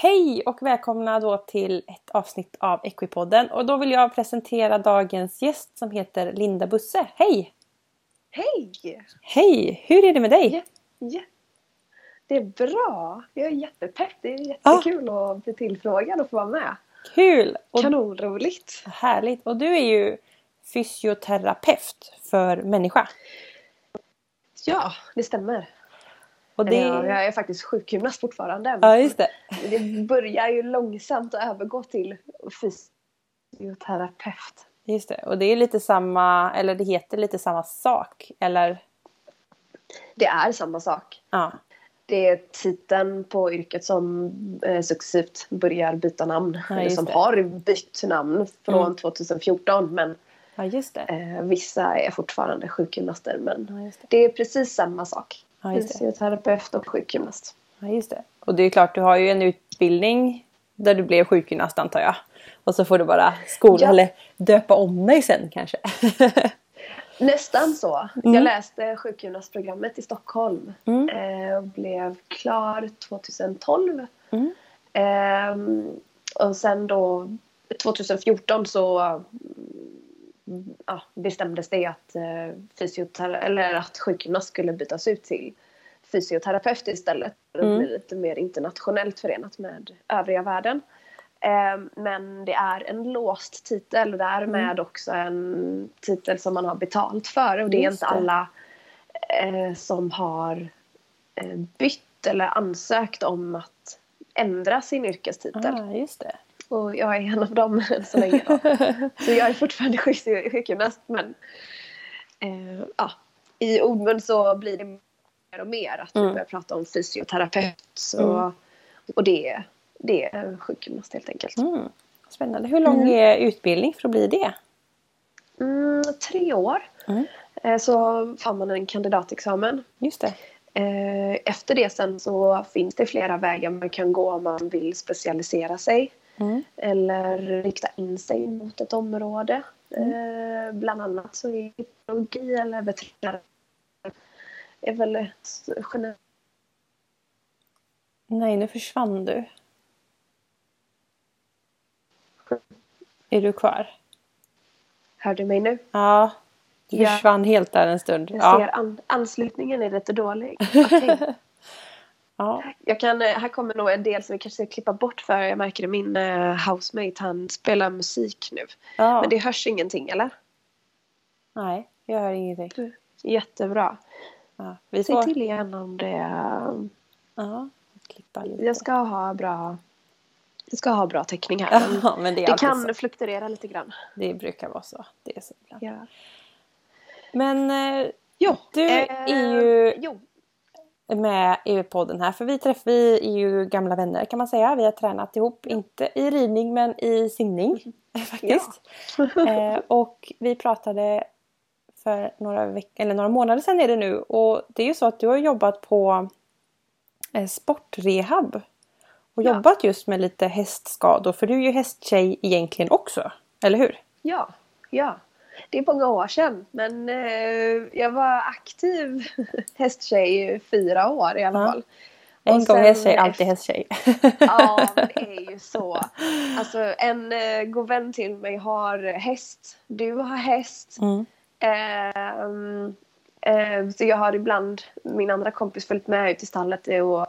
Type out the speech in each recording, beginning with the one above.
Hej och välkomna då till ett avsnitt av Equipodden. Och då vill jag presentera dagens gäst som heter Linda Busse. Hej! Hej! Hej! Hur är det med dig? Ja, ja. Det är bra. Jag är jättepepp. Det är jättekul ah. att bli tillfrågad och få vara med. Kul! Och Kanonroligt! Härligt! Och du är ju fysioterapeut för människa. Ja, det stämmer. Och det... Jag är faktiskt sjukgymnast fortfarande. Ja, just det. Det börjar ju långsamt att övergå till fysioterapeut. Just det. Och det är lite samma, eller det heter lite samma sak, eller? Det är samma sak. Ja. Det är titeln på yrket som eh, successivt börjar byta namn. Ja, eller som det. har bytt namn från Mm. 2014. Men Ja, just det. eh, vissa är fortfarande sjukgymnaster. Men det. det är precis samma sak. Ja, just det. Fysioterapeut och sjukgymnast. Ja, just det. Och det är klart, du har ju en utbildning där du blev sjukgymnast antar jag. Och så får du bara skola Ja. eller döpa om dig sen kanske. Nästan så. Mm. Jag läste sjukgymnastprogrammet i Stockholm. Mm. Eh, och blev klar 2012. Mm. Ehm, och sen då 2014 så ja, bestämdes det att, eh, fysiotera- eller att sjukgymnast skulle bytas ut till fysioterapeut istället. Det Mm. blir lite mer internationellt förenat med övriga världen. Ehm, men det är en låst titel och därmed också en titel som man har betalt för. Och det är inte det. alla eh, som har eh, bytt eller ansökt om att ändra sin yrkestitel. ah, just det. Och jag är en av dem än så länge. Då. Så jag är fortfarande sjuk- sjukgymnast men eh, ja, i ordmun så blir det mer och mer att vi Mm. börjar prata om fysioterapeut. Så, Mm. Och det, är- det är sjukgymnast helt enkelt. Mm. Spännande. Hur lång Mm. är utbildning för att bli det? Mm, tre år Mm. eh, så får man en kandidatexamen. Just det. Eh, Efter det sen så finns det flera vägar man kan gå om man vill specialisera sig. Mm. eller rikta in sig mot ett område. Mm. Eh, bland annat så är biologi eller veterinär är väl generellt Nej, nu försvann du. Är du kvar? Hör du mig nu? Ja. Du Ja. försvann helt där en stund. Jag Ja. ser an- anslutningen är lite dålig. Okej. Ja. Jag kan, eh, här kommer nog en del som vi kanske ska klippa bort för jag märker det min eh, housemate han spelar musik nu. ja. Men det hörs ingenting eller? Nej, jag hör ingenting. Jättebra. Ja. Vi Säg får... till igen om det Ja. Klippa lite. Jag ska ha bra jag ska ha bra täckning här. Ja, men det Det kan så. fluktuera lite grann. Det brukar vara så. Det är så ibland. Ja. Men eh, Jo, Du är ju- Jo, med i podden här. För vi träff, vi är ju gamla vänner kan man säga. Vi har tränat ihop, inte i ridning men i simning faktiskt. eh, och vi pratade för några, veck- eller några månader sedan är det nu. Och det är ju så att du har jobbat på eh, sportrehab. Och Ja. jobbat just med lite hästskador. För du är ju hästtjej egentligen också. Eller hur? ja, ja. Det är många år sedan. Men eh, jag var aktiv hästtjej i fyra år i alla Ja. fall. En Och gång hästtjej, alltid hästtjej. Ja, men det är ju så. Alltså en eh, god vän till mig har häst. Du har häst. Mm. Eh, så jag har ibland min andra kompis följt med ut i stallet och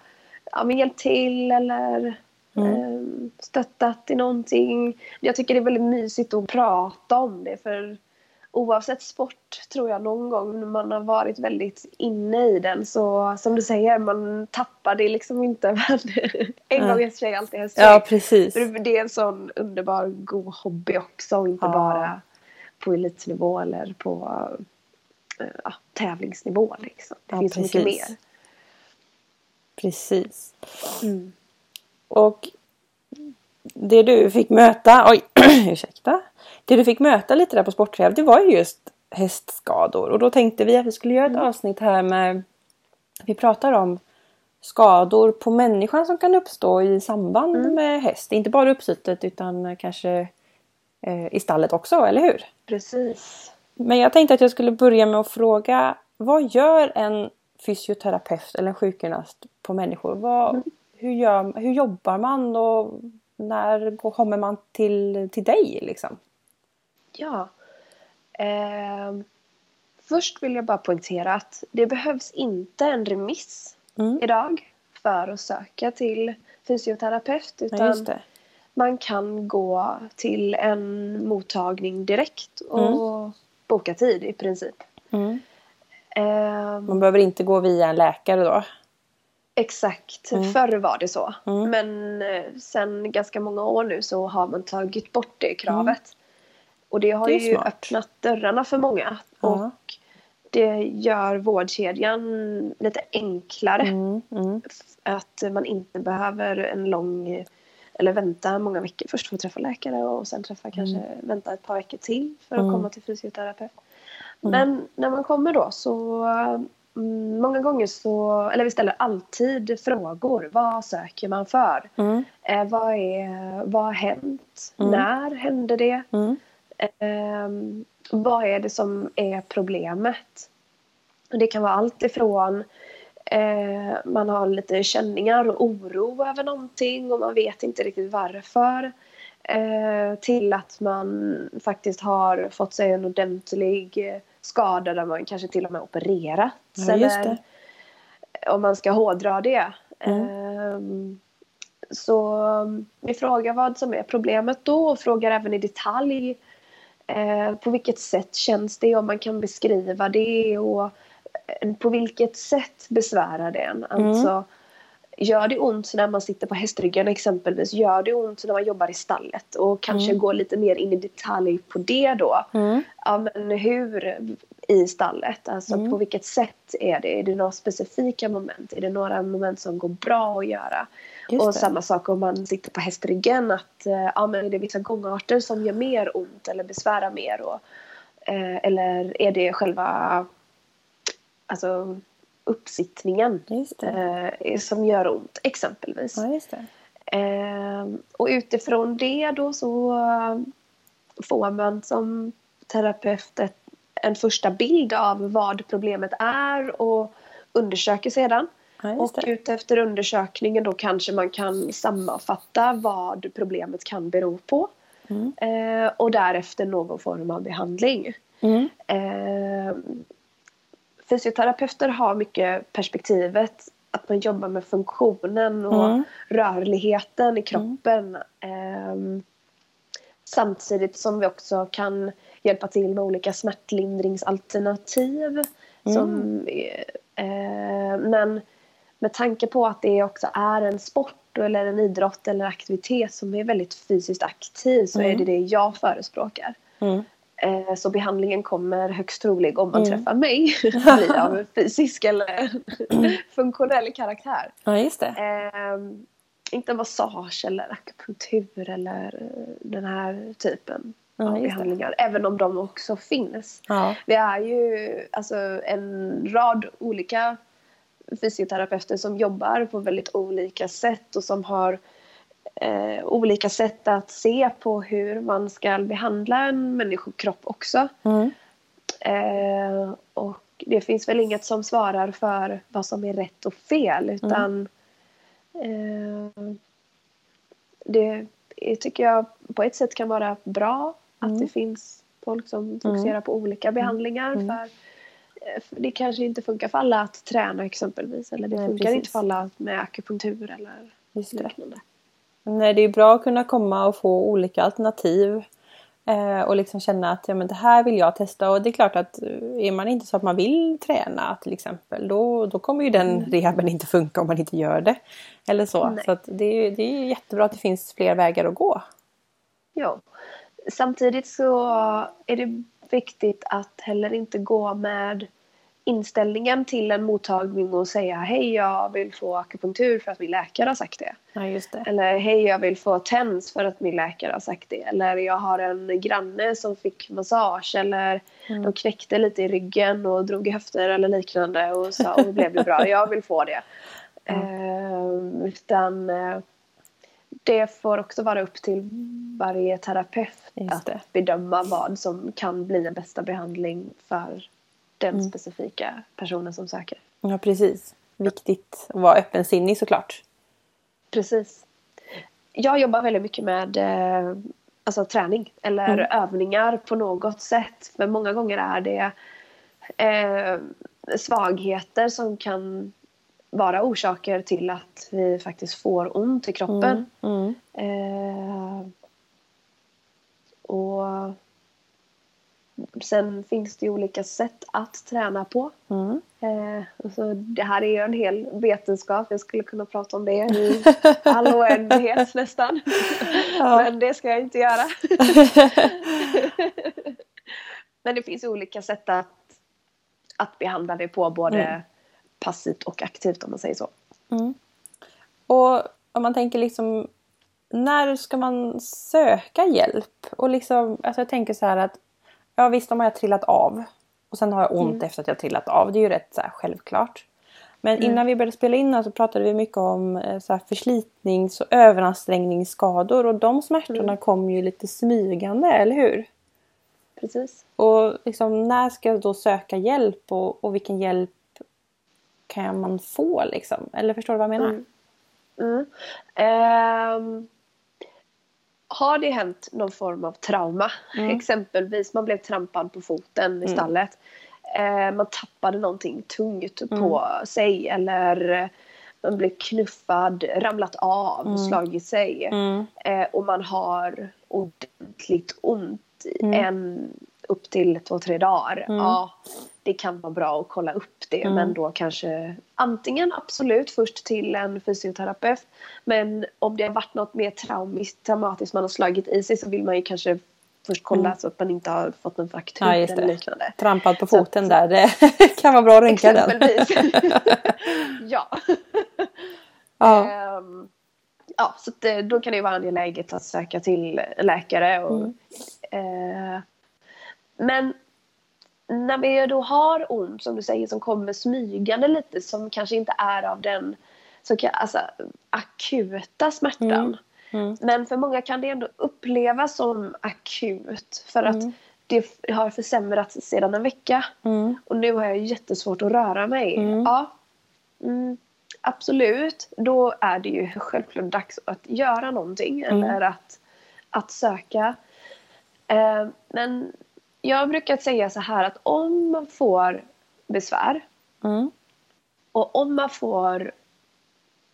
ja, men hjälpt till eller Mm. ehm, stöttat i någonting. Jag tycker det är väldigt mysigt att prata om det för oavsett sport tror jag någon gång när man har varit väldigt inne i den så som du säger man tappar det liksom inte. Men en gång hästtjej alltid hästtjej. Ja, precis. Det är en sån underbar god hobby också och inte Ja. bara på elitnivå eller på eh, ja, tävlingsnivå. Liksom. Det Ja, finns så mycket precis. mer. Precis. Och det du fick möta, oj ursäkta. Det du fick möta lite där på sportrehab det var ju just hästskador. Och då tänkte vi att vi skulle göra ett avsnitt här med Vi pratar om skador på människan som kan uppstå i samband med häst. Inte bara uppsittet utan kanske eh, i stallet också, eller hur? Precis. Men jag tänkte att jag skulle börja med att fråga Vad gör en fysioterapeut eller en sjukgymnast på människor? Vad, hur, gör, hur jobbar man och när kommer man till, till dig liksom? Ja. Eh, först vill jag bara poängtera att det behövs inte en remiss Mm. idag för att söka till fysioterapeut. Ja, Utan just det. man kan gå till en mottagning direkt och boka tid i princip. Mm. Eh, Man behöver inte gå via en läkare då? Exakt, Mm. förr var det så. Mm. Men eh, sen ganska många år nu så har man tagit bort det kravet. Mm. Och det har Det ju smart. öppnat dörrarna för många. Och det gör vårdkedjan lite enklare. Mm. Mm. Att man inte behöver en lång eller vänta många veckor först för att träffa läkare och sen träffa kanske vänta ett par veckor till för att Mm. komma till fysioterapeut. Men när man kommer då så mm, många gånger så, eller vi ställer alltid frågor. Vad söker man för? Mm. Eh, vad, är, vad har hänt? Mm. När hände det? Mm. Ehm, vad är det som är problemet? Det kan vara allt ifrån eh, man har lite känningar och oro över någonting och man vet inte riktigt varför. Eh, till att man faktiskt har fått sig en ordentlig eh, skada där man kanske till och med opererats. Ja, just eller det. om man ska hårdra det. Mm. Ehm, så vi frågar vad som är problemet då och frågar även i detalj eh, på vilket sätt känns det om man kan beskriva det och eh, på vilket sätt besvärar det en. Mm. Alltså, gör det ont när man sitter på hästryggen exempelvis? Gör det ont när man jobbar i stallet? Och kanske gå lite mer in i detalj på det då. Mm. Ja, men hur i stallet? Alltså Mm. på vilket sätt är det? Är det några specifika moment? Är det några moment som går bra att göra? Just och det. samma sak om man sitter på hästryggen. Att, eh, ja, men är det vissa gångarter som gör mer ont eller besvärar mer? Och, eh, eller är det själva alltså, uppsittningen eh, som gör ont exempelvis? Ja. Ehm, och utifrån det då så eh, får man som terapeut ett, en första bild av vad problemet är och undersöker sedan. Ja, Och utefter undersökningen då kanske man kan sammanfatta vad problemet kan bero på. Mm. Eh, och därefter någon form av behandling. Mm. Eh, fysioterapeuter har mycket perspektivet att man jobbar med funktionen och Mm. rörligheten i kroppen. Eh, samtidigt som vi också kan hjälpa till med olika smärtlindringsalternativ. Som, eh, men med tanke på att det också är en sport eller en idrott eller aktivitet som är väldigt fysiskt aktiv så är det det jag förespråkar. Eh, Så behandlingen kommer högst trolig om man Mm. träffar mig bli av fysisk eller funktionell karaktär. Ja, just det. Eh, inte massage eller akupunktur eller eh, den här typen Ja, av just det. behandlingar. Även om de också finns. Ja. Vi är ju alltså, en rad olika fysioterapeuter som jobbar på väldigt olika sätt och som har eh, olika sätt att se på hur man ska behandla en människokropp också. Mm. Eh, och det finns väl inget som svarar för vad som är rätt och fel utan eh, det är, tycker jag på ett sätt kan vara bra att Mm. det finns folk som fokuserar på olika behandlingar för eh, för det kanske inte funkar för alla att träna exempelvis eller det Nej, funkar precis. inte för alla med akupunktur eller det. liknande. Nej, det är bra att kunna komma och få olika alternativ. Eh, och liksom känna att ja, men det här vill jag testa. Och det är klart att eh, är man inte så att man vill träna till exempel. Då, då kommer ju den rehaben inte funka om man inte gör det. Eller så. Mm. Nej. Så det, det är jättebra att det finns fler vägar att gå. Ja. Samtidigt så är det viktigt att heller inte gå med inställningen till en mottagning och säga hej jag vill få akupunktur för att min läkare har sagt det. Ja, det. Eller hej jag vill få TENS för att min läkare har sagt det. Eller jag har en granne som fick massage eller de knäckte lite i ryggen och drog i höfter eller liknande och sa och blev det bra, jag vill få det. Eh, utan eh, det får också vara upp till varje terapeut att bedöma vad som kan bli den bästa behandling för den Mm. specifika personen som söker. Ja, precis. Viktigt att vara öppensinnig såklart. Precis. Jag jobbar väldigt mycket med eh, alltså, träning eller Mm. övningar på något sätt. Men många gånger är det eh, svagheter som kan vara orsaker till att vi faktiskt får ont i kroppen. Mm. Eh, och sen finns det ju olika sätt att träna på. Mm. Eh, alltså det här är ju en hel vetenskap. Jag skulle kunna prata om det i all oändlighet nästan. Ja. Men det ska jag inte göra. Men det finns olika sätt att, att behandla det på. Både Mm. passivt och aktivt om man säger så. Mm. Och om man tänker liksom när ska man söka hjälp? Och liksom, alltså jag tänker så här att ja visst om jag har trillat av och sen har jag ont Mm. efter att jag trillat av. Det är ju rätt så här självklart. Men Mm. innan vi började spela in så pratade vi mycket om eh, så här förslitnings och överansträngningsskador och de smärtorna Mm. kom ju lite smygande, eller hur? Precis. Och liksom, när ska jag då söka hjälp och, och vilken hjälp kan man få liksom? Eller förstår du vad jag menar? Mm. Mm. Ehm, har det hänt någon form av trauma? Mm. Exempelvis man blev trampad på foten i Mm. stallet. Eh, man tappade någonting tungt Mm. på sig eller eh, man blev knuffad, ramlat av, Mm. slagit sig. Mm. Eh, och man har ordentligt ont i en upp till två, tre dagar. Mm. Ja, det kan vara bra att kolla upp det. Mm. Men då kanske antingen absolut först till en fysioterapeut. Men om det har varit något mer traumiskt, traumatiskt man har slagit i sig så vill man ju kanske först kolla Mm. så att man inte har fått en fraktur Ja, eller det. liknande. Trampad på Så foten att- där, det kan vara bra att rynka den. Ja. Ja. Ehm, ja, så att, eh, då kan det ju vara angeläget att söka till läkare. Och, Mm. eh, men när vi då har ont, som du säger, som kommer smygande lite, som kanske inte är av den så kan, alltså, akuta smärtan. Mm. Mm. Men för många kan det ändå upplevas som akut. För att Mm. det har försämrats sedan en vecka. Mm. Och nu har jag jättesvårt att röra mig. Mm. Ja, mm, absolut. Då är det ju självklart dags att göra någonting. Eller att, att söka. Eh, men jag brukar säga så här att om man får besvär. Mm. Och om man får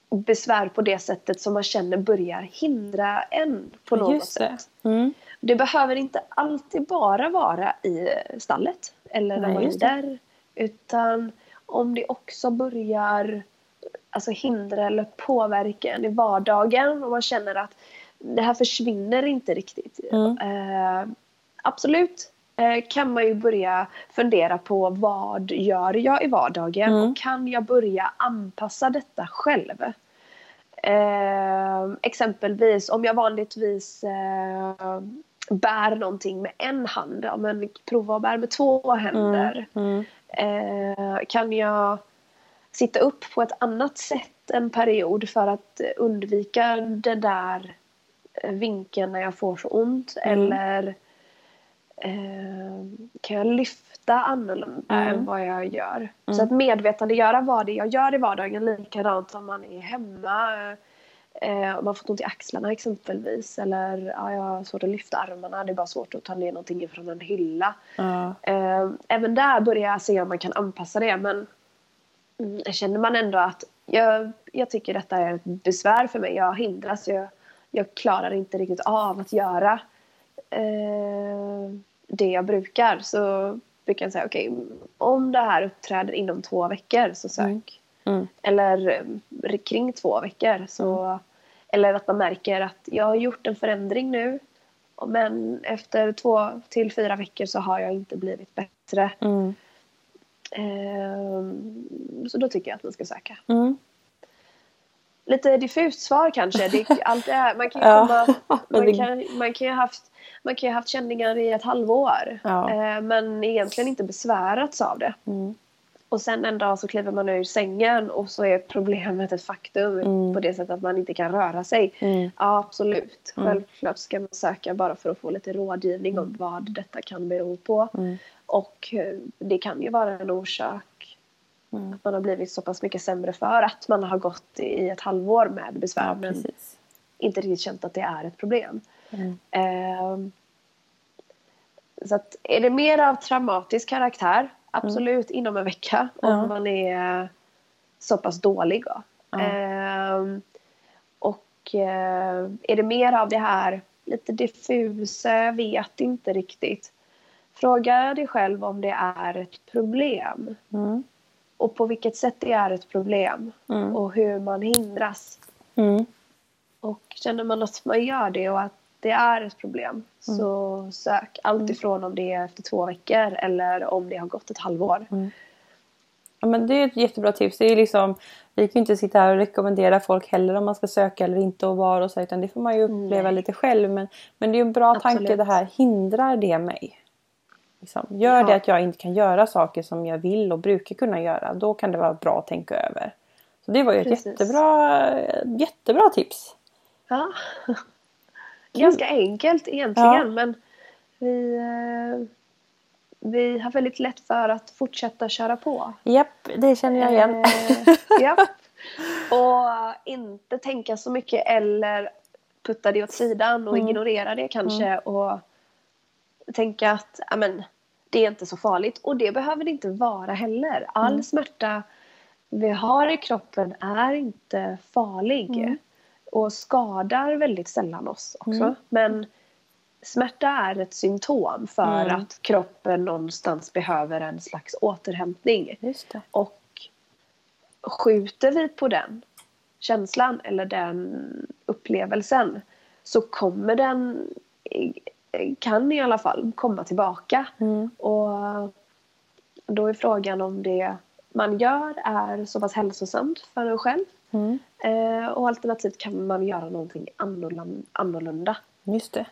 besvär på det sättet som man känner börjar hindra en på något Just det. sätt. Mm. Det behöver inte alltid bara vara i stallet eller när man det. rider. Utan om det också börjar alltså, hindra eller påverka en i vardagen och man känner att det här försvinner inte riktigt. Mm. Eh, absolut kan man ju börja fundera på vad gör jag i vardagen Mm. och kan jag börja anpassa detta själv? Eh, exempelvis om jag vanligtvis eh, bär någonting med en hand, ja, men prova att bära med två händer. Mm. Eh, kan jag sitta upp på ett annat sätt en period för att undvika den där eh, vinkeln när jag får så ont? Mm. Eller eh, kan jag lyfta annorlunda Mm. än vad jag gör? Mm. Så att medvetandegöra vad det är jag gör i vardagen likadant som man är hemma. Eh, man fått ont i axlarna exempelvis. Eller ja, jag har svårt att lyfta armarna. Det är bara svårt att ta ner någonting från en hylla. Ja. Eh, även där börjar jag se om man kan anpassa det. Men mm, känner man ändå att jag, jag tycker detta är ett besvär för mig. Jag hindras. Jag, jag klarar inte riktigt av att göra eh, det jag brukar. Så brukar jag säga okej, om det här uppträder inom två veckor så sök. Mm. Mm. Eller eh, kring två veckor. Så, Eller att man märker att jag har gjort en förändring nu. Men efter två till fyra veckor så har jag inte blivit bättre. Mm. Ehm, så då tycker jag att man ska söka. Mm. Lite diffust svar kanske. Det, allt här, man kan ju komma, man det- kan, man kan ju ha haft man kan ju ha haft känningar i ett halvår. Ja. Eh, men egentligen inte besvärats av det. Mm. Och sen en dag så kliver man ur sängen och så är problemet ett faktum Mm. på det sättet att man inte kan röra sig. Mm. Ja, absolut. Mm. Självklart ska man söka bara för att få lite rådgivning om vad detta kan bero på. Mm. Och eh, det kan ju vara en orsak Mm. Att man har blivit så pass mycket sämre för att man har gått i ett halvår med besvär Ja, men inte riktigt känt att det är ett problem. Mm. Ehm, så att är det mer av traumatisk karaktär, absolut inom en vecka om Mm. Ja. man är så pass dålig. Då. Ja. Ehm, och eh, är det mer av det här lite diffusa, vet inte riktigt. Fråga dig själv om det är ett problem Mm. Och på vilket sätt det är ett problem Mm. och hur man hindras. Mm. Och känner man att man gör det och att det är ett problem så sök. Allt ifrån om det är efter två veckor eller om det har gått ett halvår. Ja, men det är ett jättebra tips. Det är liksom, vi kan ju inte sitta här och rekommendera folk heller om man ska söka eller inte och var och så utan det får man ju uppleva Nej. lite själv. Men, men det är en bra tanke Absolut. det här. Hindrar det mig? Liksom, gör Ja. det att jag inte kan göra saker som jag vill och brukar kunna göra. Då kan det vara bra att tänka över. Så det var ju ett jättebra, jättebra tips. Ja. Ganska enkelt egentligen Ja. men vi, eh, vi har väldigt lätt för att fortsätta köra på. Japp, det känner jag igen. Eh, ja. Och inte tänka så mycket eller putta det åt sidan och Mm. ignorera det kanske och tänka att amen, det är inte så farligt. Och det behöver det inte vara heller. All Mm. smärta vi har i kroppen är inte farlig Mm. och skadar väldigt sällan oss också. Mm. Men smärta är ett symptom för Mm. att kroppen någonstans behöver en slags återhämtning. Och skjuter vi på den känslan eller den upplevelsen så kommer den, kan i alla fall komma tillbaka. Mm. Och då är frågan om det man gör är så pass hälsosamt för en själv. Mm. Eh, och alternativt kan man göra någonting annorlunda. Just det.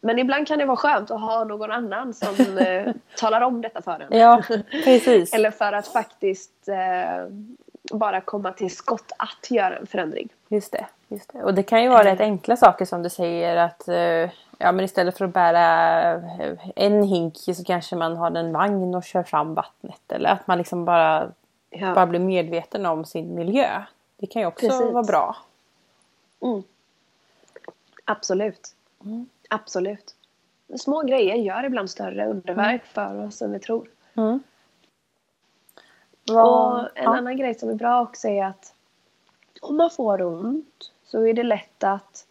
Men ibland kan det vara skönt att ha någon annan som eh, talar om detta för en. Ja, precis. Eller för att faktiskt eh, bara komma till skott att göra en förändring. Just det, just det. Och det kan ju vara rätt enkla saker som du säger att eh, ja, men istället för att bära eh, en hink så kanske man har en vagn och kör fram vattnet. Eller att man liksom bara, Ja. bara blir medveten om sin miljö. Det kan ju också Precis. vara bra. Mm. Absolut. Mm. Absolut. Små grejer gör ibland större underverk för oss än vi tror. Mm. Och Vad, en ja. annan grej som är bra också är att om man får ont så är det lätt att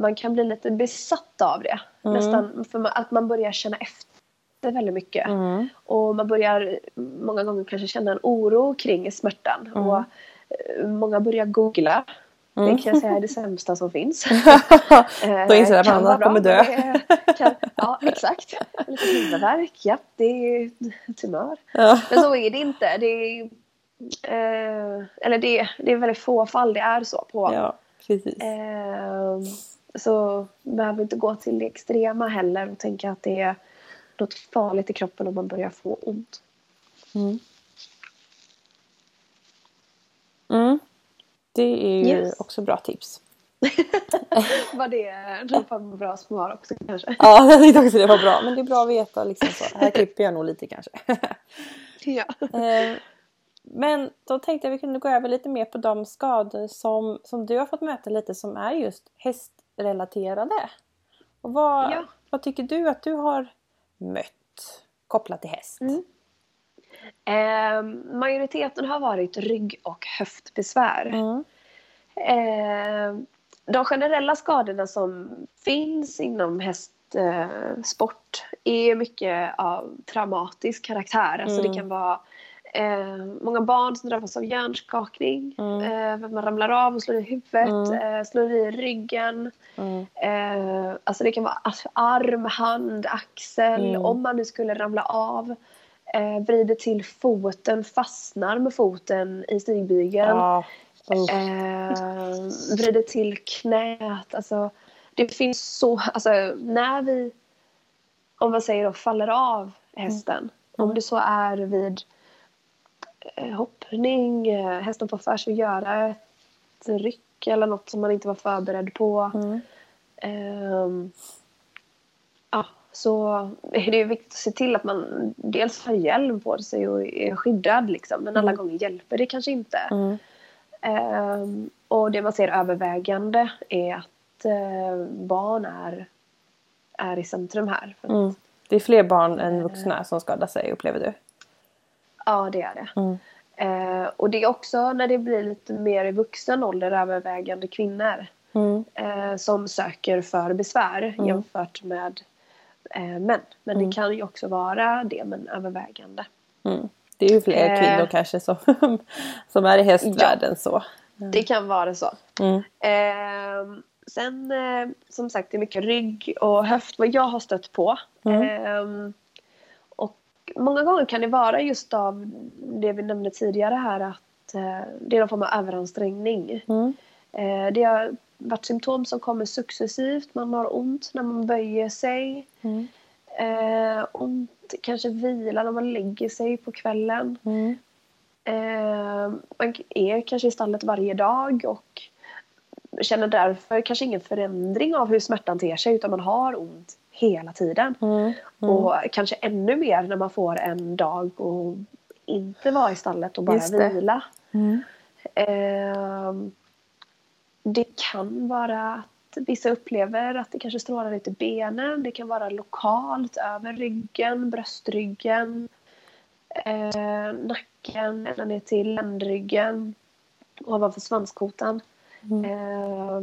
man kan bli lite besatt av det. Mm. Nästan för man, att man börjar känna efter väldigt mycket. Mm. Och man börjar många gånger kanske känna en oro kring smärtan. Mm. Och eh, många börjar googla. Mm. Det kan jag säga är det sämsta som finns. Då inser att man kommer dö. Kan, ja, exakt. Lite huvudvärk, ja, det är tumör. Ja. Men så är det inte. Det är, eh, eller det, det är väldigt få fall det är så på. ja, precis. Eh, så behöver inte gå till det extrema heller och tänka att det är något farligt i kroppen om man börjar få ont. Mm. Mm. Det är ju Yes. också bra tips. Var det någon form av bra svar också kanske? Ja, jag tyckte också det var bra. Men det är bra att veta. Liksom så. Här klipper jag nog lite kanske. Ja. Eh, Men då tänkte jag att vi kunde gå över lite mer på de skador som, som du har fått möta lite som är just hästrelaterade. Och vad, Ja. vad tycker du att du har mött kopplat till häst? Mm. Eh, majoriteten har varit rygg och höftbesvär. Mm. Eh, de generella skadorna som finns inom hästsport är mycket av traumatisk karaktär. Alltså Mm. det kan vara eh, många barn som drabbas av hjärnskakning. Mm. Eh, för att man ramlar av och slår i huvudet, Mm. eh, slår i ryggen. Mm. Eh, alltså det kan vara arm, hand, axel. Mm. Om man nu skulle ramla av. Eh, vrider till foten, fastnar med foten i stigbygeln. Usch. Eh, vrider till knät. Alltså, det finns så... Alltså, när vi, om man säger då, faller av hästen. Om det så är vid hoppning, eh, hästen får för sig att göra ett ryck eller något som man inte var förberedd på. Mm. Ehm, ja, så är det ju viktigt att se till att man dels har hjälm på sig och är skyddad liksom. Men alla Mm. gånger hjälper det kanske inte. Mm. Ehm, och det man ser övervägande är att eh, barn är, är i centrum här. Att, Mm. Det är fler barn än vuxna som skadar sig upplever du? Ja, det är det. Mm. Eh, och det är också när det blir lite mer i vuxen ålder övervägande kvinnor Mm. eh, som söker för besvär jämfört med eh, män. Men det kan ju också vara det, men övervägande. Mm. Det är ju fler Eh. kvinnor kanske som, som är i hästvärlden så. Det kan vara så. Mm. Ehm, sen eh, som sagt det är mycket rygg och höft vad jag har stött på. Många gånger kan det vara just av det vi nämnde tidigare här att eh, det är någon form av överansträngning. Mm. Eh, det har varit symptom som kommer successivt. Man har ont när man böjer sig. Mm. Eh, ont, kanske vila när man lägger sig på kvällen. Mm. Eh, man är kanske i stallet varje dag och känner därför kanske ingen förändring av hur smärtan ter sig utan man har ont hela tiden. Mm. Och kanske ännu mer när man får en dag och inte vara i stallet och bara vila. Mm. Eh, det kan vara att vissa upplever att det kanske strålar lite i benen. Det kan vara lokalt över ryggen, bröstryggen, eh, nacken, ända ner till ländryggen, ovanför svanskotan. Mm. Eh,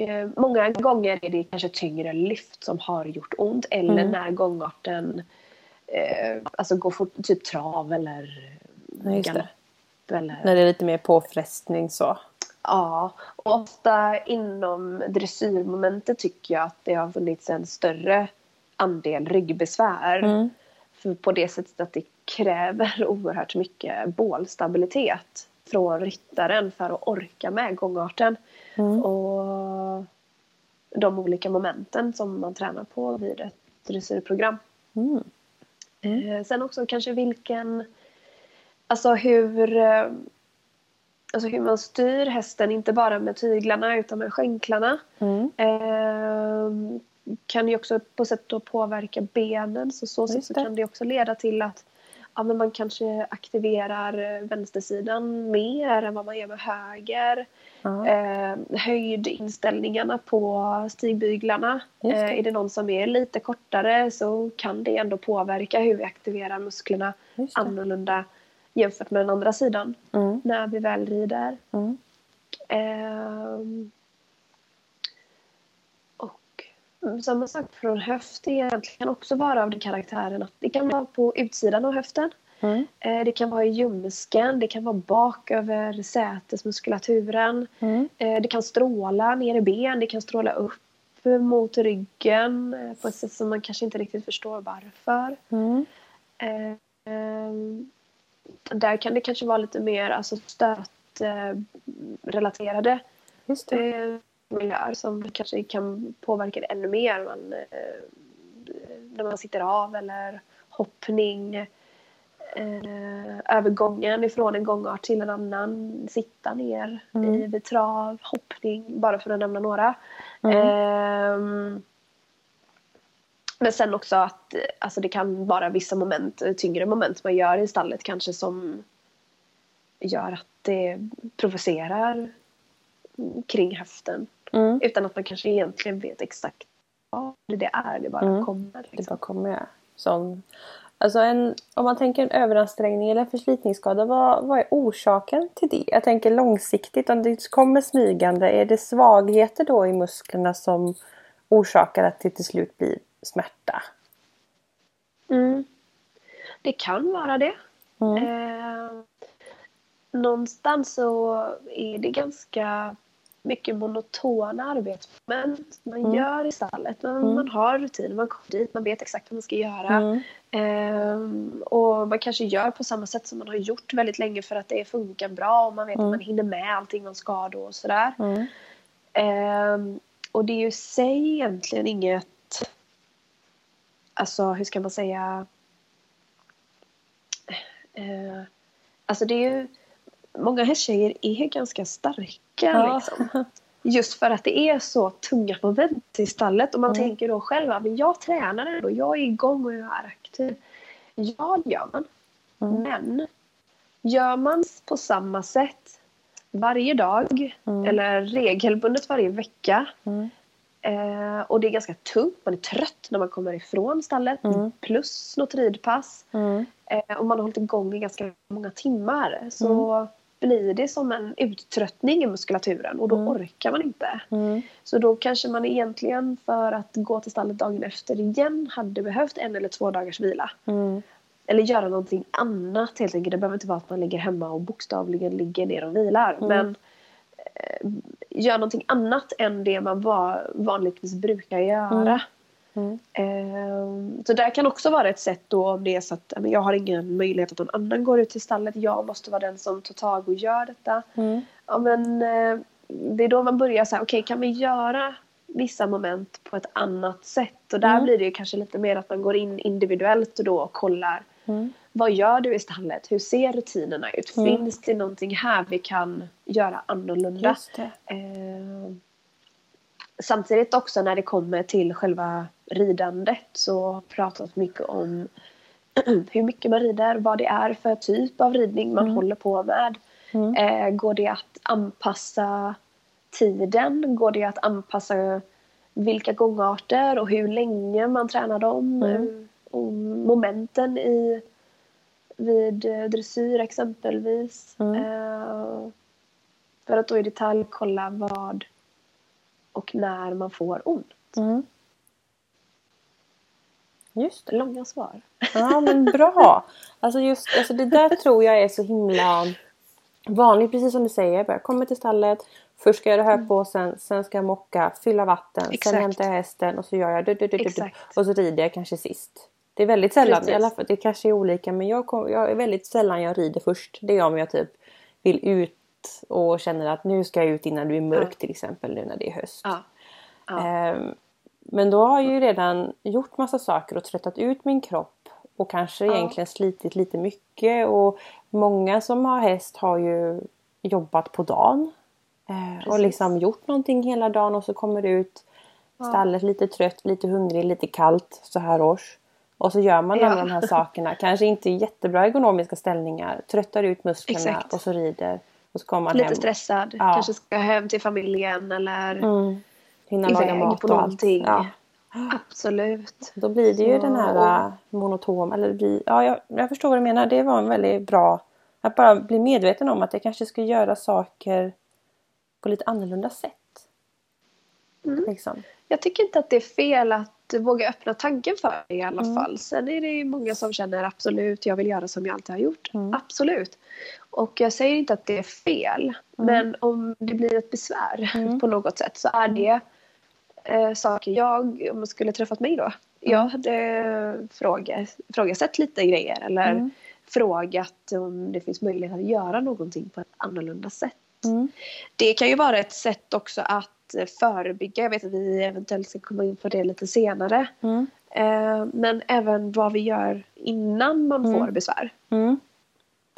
och eh, många gånger är det kanske tyngre lyft som har gjort ont eller Mm. när gångarten eh, alltså går fort, typ trav eller galopp. Eller, När det är lite mer påfrestning så. Ja, och ofta inom dressyrmomentet tycker jag att det har funnits en större andel ryggbesvär. Mm. För på det sättet att det kräver oerhört mycket bålstabilitet från ryttaren för att orka med gångarten. Mm. Och de olika momenten som man tränar på vid ett dressyrprogram. Mm. Eh, sen också kanske vilken... Alltså hur... eh, Alltså hur man styr hästen, inte bara med tyglarna utan med skänklarna. Mm. Eh, kan ju också på sätt då påverka benen. Så så sätt så kan det också leda till att ja, men man kanske aktiverar eh, vänstersidan mer än vad man gör med höger. Ja. Eh, höjdinställningarna på stigbyglarna. Just det. Eh, är det någon som är lite kortare så kan det ändå påverka hur vi aktiverar musklerna annorlunda jämfört med den andra sidan Mm. när vi väl rider. Mm. Ehm, och mm, samma sak från höft egentligen kan också vara av den karaktären att det kan vara på utsidan av höften. Mm. Eh, det kan vara i ljumsken, det kan vara bak över sätesmuskulaturen. Mm. Eh, det kan stråla ner i ben, det kan stråla upp mot ryggen eh, på ett sätt som man kanske inte riktigt förstår varför. Mm. Där kan det kanske vara lite mer alltså, stötrelaterade Eh, miljöer som kanske kan påverka det ännu mer. Man, eh, när man sitter av eller hoppning. Eh, övergången ifrån en gångart till en annan. Sitta ner Mm. i vid trav, hoppning, bara för att nämna några. Mm. Ehm, men sen också att eh, alltså det kan vara vissa moment, eh, tyngre moment man gör i stallet kanske som gör att det provocerar kring höften. Mm. Utan att man kanske egentligen vet exakt vad det är. Det bara Mm. kommer. Det Liksom. bara kommer jag. Som, alltså en, om man tänker en överansträngning eller förslitningsskada, vad, vad är orsaken till det? Jag tänker långsiktigt, om det kommer smygande, är det svagheter då i musklerna som orsakar att det till slut blir smärta? Mm. Det kan vara det. Mm. Eh, någonstans så är det ganska mycket monotona arbetsmoment man Mm. gör i stallet. Man, Mm. man har rutin, man kommer dit, man vet exakt vad man ska göra. Mm. Ehm, och man kanske gör på samma sätt som man har gjort väldigt länge för att det funkar bra och man vet Mm. att man hinner med allting man ska då och sådär. Mm. Ehm, och det är ju i sig egentligen inget... Alltså, hur ska man säga? Eh, alltså det är ju... Många hästtjejer är ganska starka Ja. liksom. Just för att det är så tunga moment i stallet och man Mm. tänker då själv att jag tränar ändå, jag är igång och jag är aktiv. Ja, det gör man. Mm. Men gör man på samma sätt varje dag Mm. eller regelbundet varje vecka Mm. eh, och det är ganska tungt, man är trött när man kommer ifrån stallet Mm. plus något ridpass Mm. eh, och man har hållit igång i ganska många timmar så blir det som en uttröttning i muskulaturen och då Mm. orkar man inte. Mm. Så då kanske man egentligen för att gå till stallet dagen efter igen hade behövt en eller två dagars vila. Mm. Eller göra någonting annat helt enkelt. Det behöver inte vara att man ligger hemma och bokstavligen ligger ner och vilar. Mm. Men eh, gör någonting annat än det man var, vanligtvis brukar göra. Mm. Eh, så där kan också vara ett sätt då om det är så att jag har ingen möjlighet att någon annan går ut till stallet. Jag måste vara den som tar tag och gör detta. Mm. Ja, men, eh, det är då man börjar säga, okej kan vi göra vissa moment på ett annat sätt? Och där Mm. blir det ju kanske lite mer att man går in individuellt och då och kollar Mm. vad gör du i stallet? Hur ser rutinerna ut? Mm. Finns det någonting här vi kan göra annorlunda? Det. Eh, samtidigt också när det kommer till själva ridandet så har pratat mycket om hur mycket man rider, vad det är för typ av ridning man Mm. håller på med. Mm. Eh, går det att anpassa tiden? Går det att anpassa vilka gångarter och hur länge man tränar dem? Mm. Och momenten i vid eh, dressyr exempelvis. Mm. Eh, för att då i detalj kolla vad och när man får ont. Mm. Just det. Långa svar. Ja men bra. Alltså just alltså det där tror jag är så himla vanligt. Precis som du säger. Jag kommer till stallet. Först ska jag göra högpåsen. Sen ska jag mocka. Fylla vatten. Exakt. Sen hämtar jag hästen. Och så gör jag du, du, du, du, du, Exakt. Och så rider jag kanske sist. Det är väldigt sällan. Precis. I alla fall, det kanske är olika. Men jag, kom, jag är väldigt sällan jag rider först. Det är om jag typ vill ut. Och känner att nu ska jag ut innan det är mörkt Ja. till exempel. Nu när det är höst. Ja. Ja. Ehm, Men då har jag ju redan gjort massa saker och tröttat ut min kropp. Och kanske egentligen slitit lite mycket. Och många som har häst har ju jobbat på dagen. Eh, och Precis. liksom gjort någonting hela dagen och så kommer du ut stallet lite trött, lite hungrig, lite kallt så här års. Och så gör man Ja. alla de här sakerna. Kanske inte i jättebra ergonomiska ställningar. Tröttar ut musklerna Exakt. och så rider. Och så kommer man Lite hem. stressad. Ja. Kanske ska hem till familjen eller Mm. Hinna laga iväg mat på och allt. någonting. Ja. Absolut. Då blir det ju Så, den här äh, monotom, eller det blir, ja jag, jag förstår vad du menar. Det var en väldigt bra, att bara bli medveten om att jag kanske ska göra saker på lite annorlunda sätt. Mm. Liksom. Jag tycker inte att det är fel att våga öppna tanken för det i alla Mm. fall. Sen är det ju många som känner absolut, jag vill göra som jag alltid har gjort. Mm. Absolut. Och jag säger inte att det är fel. Men om det blir ett besvär Mm. på något sätt så är det eh, saker jag, om man skulle träffat mig då. Jag hade fråga, frågasatt lite grejer eller Mm. frågat om det finns möjlighet att göra någonting på ett annorlunda sätt. Mm. Det kan ju vara ett sätt också att eh, förebygga. Jag vet att vi eventuellt ska komma in på det lite senare. Mm. Eh, men även vad vi gör innan man Mm. får besvär.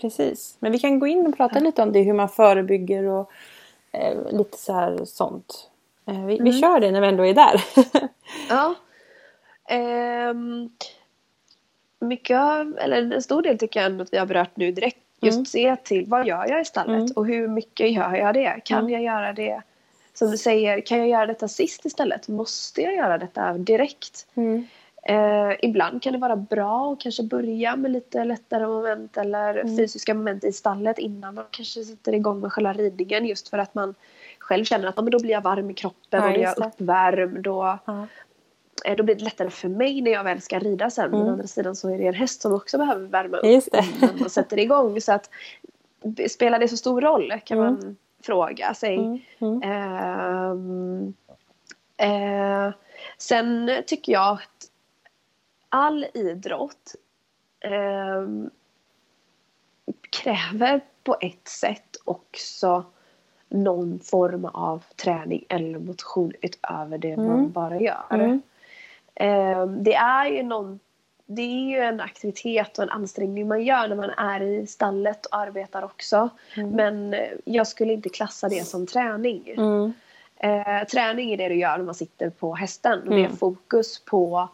Precis. Men vi kan gå in och prata lite om det, hur man förebygger och eh, lite så här sånt. Eh, vi, vi Mm. kör det när vi ändå är där. Ja. Ehm, mycket eller en stor del tycker jag ändå att vi har berört nu direkt. Just Mm. se till vad gör jag i stallet Mm. och hur mycket gör jag det? Kan Mm. jag göra det som du säger, kan jag göra detta sist istället? Måste jag göra detta direkt? Mm. Eh, ibland kan det vara bra att kanske börja med lite lättare moment eller Mm. fysiska moment i stallet innan man kanske sätter igång med själva ridningen just för att man själv känner att ja, men då blir jag varm i kroppen Ja, och då är jag uppvärmd och Ja. eh, då blir det lättare för mig när jag väl ska rida sen. Men Mm. å andra sidan så är det en häst som också behöver värma upp Just det. innan man sätter igång. Så att, spelar det så stor roll kan Mm. man fråga sig. Mm. Mm. Ehm, eh, sen tycker jag att all idrott ehm, kräver på ett sätt också någon form av träning eller motion utöver det man Mm. bara gör. Mm. Ehm, det är ju någon det är ju en aktivitet och en ansträngning man gör när man är i stallet och arbetar också. Mm. Men eh, jag skulle inte klassa det som träning. Mm. Eh, träning är det du gör när man sitter på hästen. Och Det är Mm. fokus på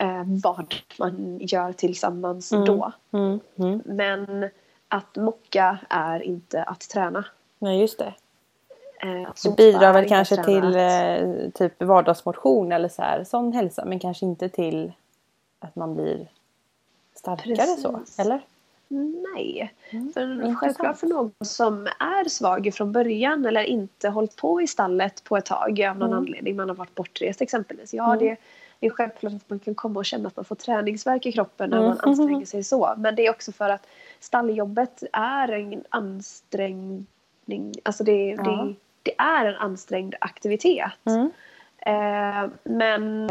eh, vad man gör tillsammans Mm. då. Mm. Mm. Men att mocka är inte att träna. Nej, just det. Eh, Det bidrar väl kanske till eh, typ vardagsmotion eller så här, sån hälsa. Men kanske inte till att man blir starkare så. Precis. Eller? Nej. För intressant. självklart för någon som är svag från början eller inte hållit på i stallet på ett tag av någon Mm. anledning, man har varit bortrest exempelvis. Ja, Mm. det, det är självklart att man kan komma och känna att man får träningsvärk i kroppen när Mm. man anstränger sig så. Men det är också för att stalljobbet är en ansträngning, alltså det, Ja. det, det är en ansträngd aktivitet. Mm. Eh, men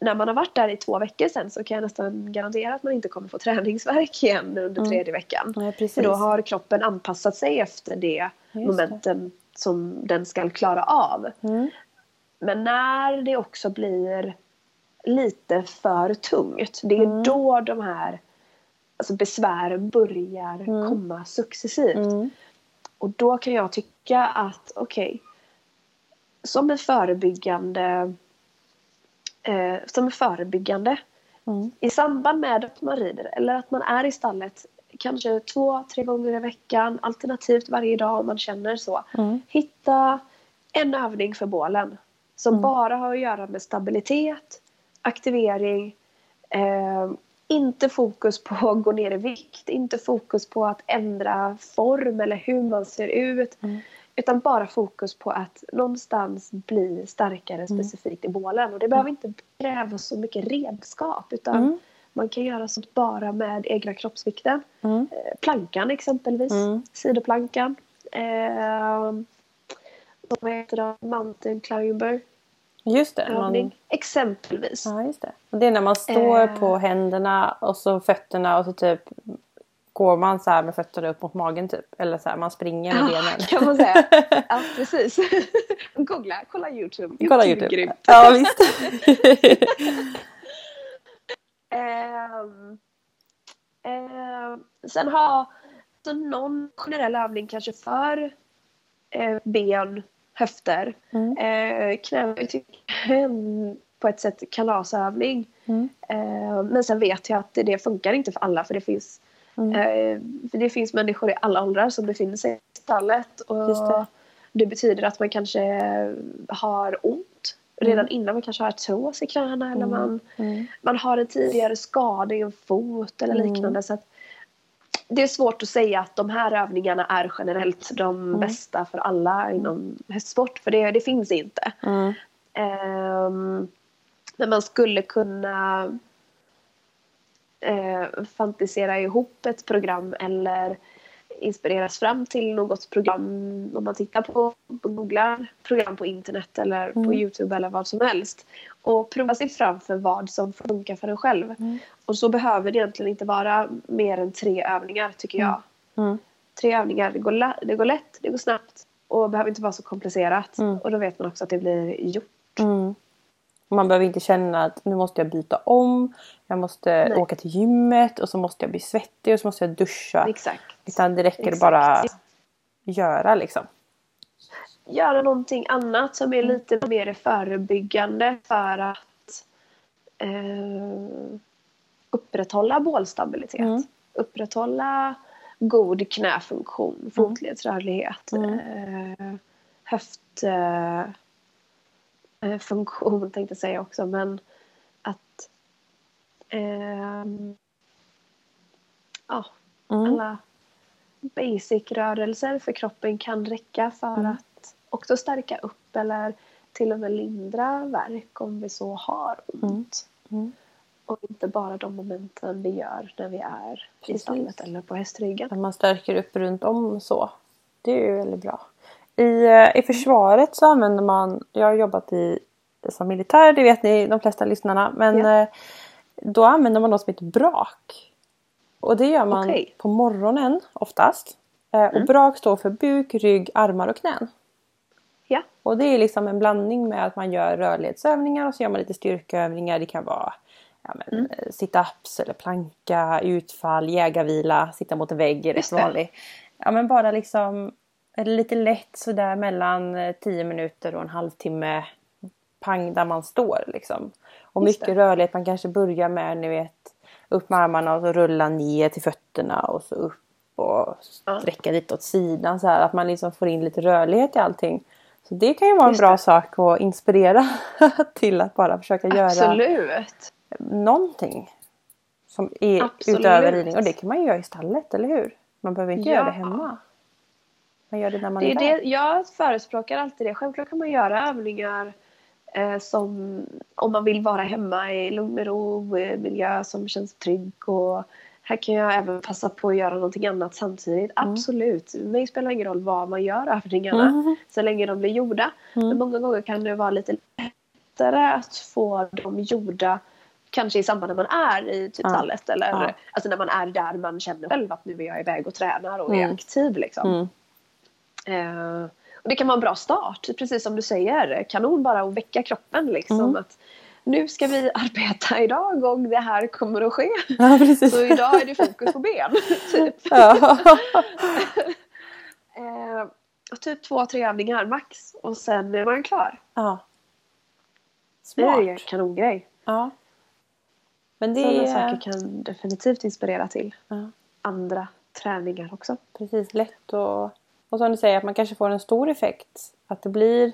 när man har varit där i två veckor sen så kan jag nästan garantera att man inte kommer få träningsvärk igen under Mm. tredje veckan. Precis. För då har kroppen anpassat sig efter det Just det. momenten som den ska klara av. Mm. Men när det också blir lite för tungt, det är Mm. då de här alltså besvären börjar Mm. komma successivt. Mm. Och då kan jag tycka att okej, som en förebyggande eh, som en förebyggande Mm. i samband med att man rider eller att man är i stallet kanske två, tre gånger i veckan alternativt varje dag om man känner så. Mm. Hitta en övning för bålen som Mm. bara har att göra med stabilitet, aktivering, eh, inte fokus på att gå ner i vikt, inte fokus på att ändra form eller hur man ser ut. Mm. Utan bara fokus på att någonstans bli starkare Mm. specifikt i bålen. Och det behöver inte kräva så mycket redskap utan Mm. man kan göra sånt bara med egna kroppsvikten. Mm. Eh, Plankan exempelvis, Mm. sidoplankan. Eh, vad heter det? Mountain climber Just det. Man. Exempelvis. ja, just det. Och det är när man står Eh. på händerna och så fötterna och så typ går man så här med fötterna upp mot magen typ. Eller så här, man springer med Ja, benen. kan man säga. Ja, precis. Googla, kolla Youtube. Kolla är Youtube. grymt. Ja visst. Ehm, ehm, sen ha någon generell övning kanske för eh, ben, höfter. Mm. Eh, knä tycker jag är en på ett sätt kalasövning. Mm. Eh, men sen vet jag att det, det funkar inte för alla för det finns Mm. eh, för det finns människor i alla åldrar som befinner sig i stallet. Och det. det. betyder att man kanske har ont redan Mm. innan man kanske har artros i knäna eller Mm. man, Mm. man har en tidigare skada i en fot eller Mm. liknande. Så att det är svårt att säga att de här övningarna är generellt de Mm. bästa för alla inom hästsport. För det, det finns inte. Mm. Ehm, men man skulle kunna eh, fantisera ihop ett program eller inspireras fram till något program om man tittar på, på googlar program på internet eller på Mm. Youtube eller vad som helst och prova sig fram för vad som funkar för en själv. Mm. Och så behöver det egentligen inte vara mer än tre övningar tycker jag. Mm. Tre övningar, det går, det går lätt, det går snabbt och behöver inte vara så komplicerat. Mm. Och då vet man också att det blir gjort. Mm. Man behöver inte känna att nu måste jag byta om. Jag måste Nej. åka till gymmet och så måste jag bli svettig och så måste jag duscha. Exakt. Utan det räcker att Exakt. bara göra liksom. göra någonting annat som är lite mer förebyggande för att eh, upprätthålla bålstabilitet. Mm. Upprätthålla god knäfunktion, fotledsrörlighet, Mm. eh, höft eh, eh, funktion tänkte jag säga också men att ehm, ja, Mm. alla basic-rörelser för kroppen kan räcka för Mm. att också stärka upp eller till och med lindra värk om vi så har ont. Mm. Och inte bara de momenten vi gör när vi är i Precis. stallet eller på hästryggen. Att man stärker upp runt om så. Det är ju väldigt bra. I, eh, I försvaret så använder man, jag har jobbat i som militär, det vet ni de flesta lyssnarna. Men Ja. eh, då använder man något som heter brak. Och det gör man Okej. på morgonen oftast. Eh, Och Mm. brak står för buk, rygg, armar och knän. Ja. Och det är liksom en blandning med att man gör rörlighetsövningar och så gör man lite styrkeövningar. Det kan vara ja, men, Mm. sit-ups eller planka, utfall, jägarvila, sitta mot en vägg är rätt vanlig. Ja men bara liksom eller lite lätt sådär mellan 10 minuter och en halvtimme pang där man står liksom. Och Just mycket det. rörlighet. Man kanske börjar med ni vet upp med armarna och så rulla ner till fötterna och så upp och Ja. sträcka lite åt sidan så här att man liksom får in lite rörlighet i allting. Så det kan ju vara en Just bra det. sak att inspirera till att bara försöka göra Absolut. någonting. Som är Absolut. utöver ridning. Och det kan man ju göra i stallet, eller hur? Man behöver inte göra det Ja. hemma. Man gör det när man Det är, är det, jag förespråkar alltid det. Självklart kan man göra övningar eh, som om man vill vara hemma i lugn och ro, eh, miljö som känns trygg. Och här kan jag även passa på att göra någonting annat samtidigt. Absolut. Mig spelar ingen roll vad man gör övningarna Mm. så länge de blir gjorda. Men många gånger kan det vara lite lättare att få dem gjorda Kanske i samband när man är i typ Ja. stallet eller alltså när man är där man känner själv att nu är jag iväg och tränar och är Mm. aktiv liksom. Eh, och det kan vara en bra start, precis som du säger. Kanon bara att väcka kroppen liksom. Mm. Att nu ska vi arbeta idag och det här kommer att ske. Ja. Så idag är det fokus på ben. typ. ja. Eh, typ två, tre övningar max. Och sen är man klar. ja. Det är en Smart. kanongrej. Ja. Men det Sådana är saker kan definitivt inspirera till ja, andra träningar också. precis lätt och, och som du säger att man kanske får en stor effekt. Att det blir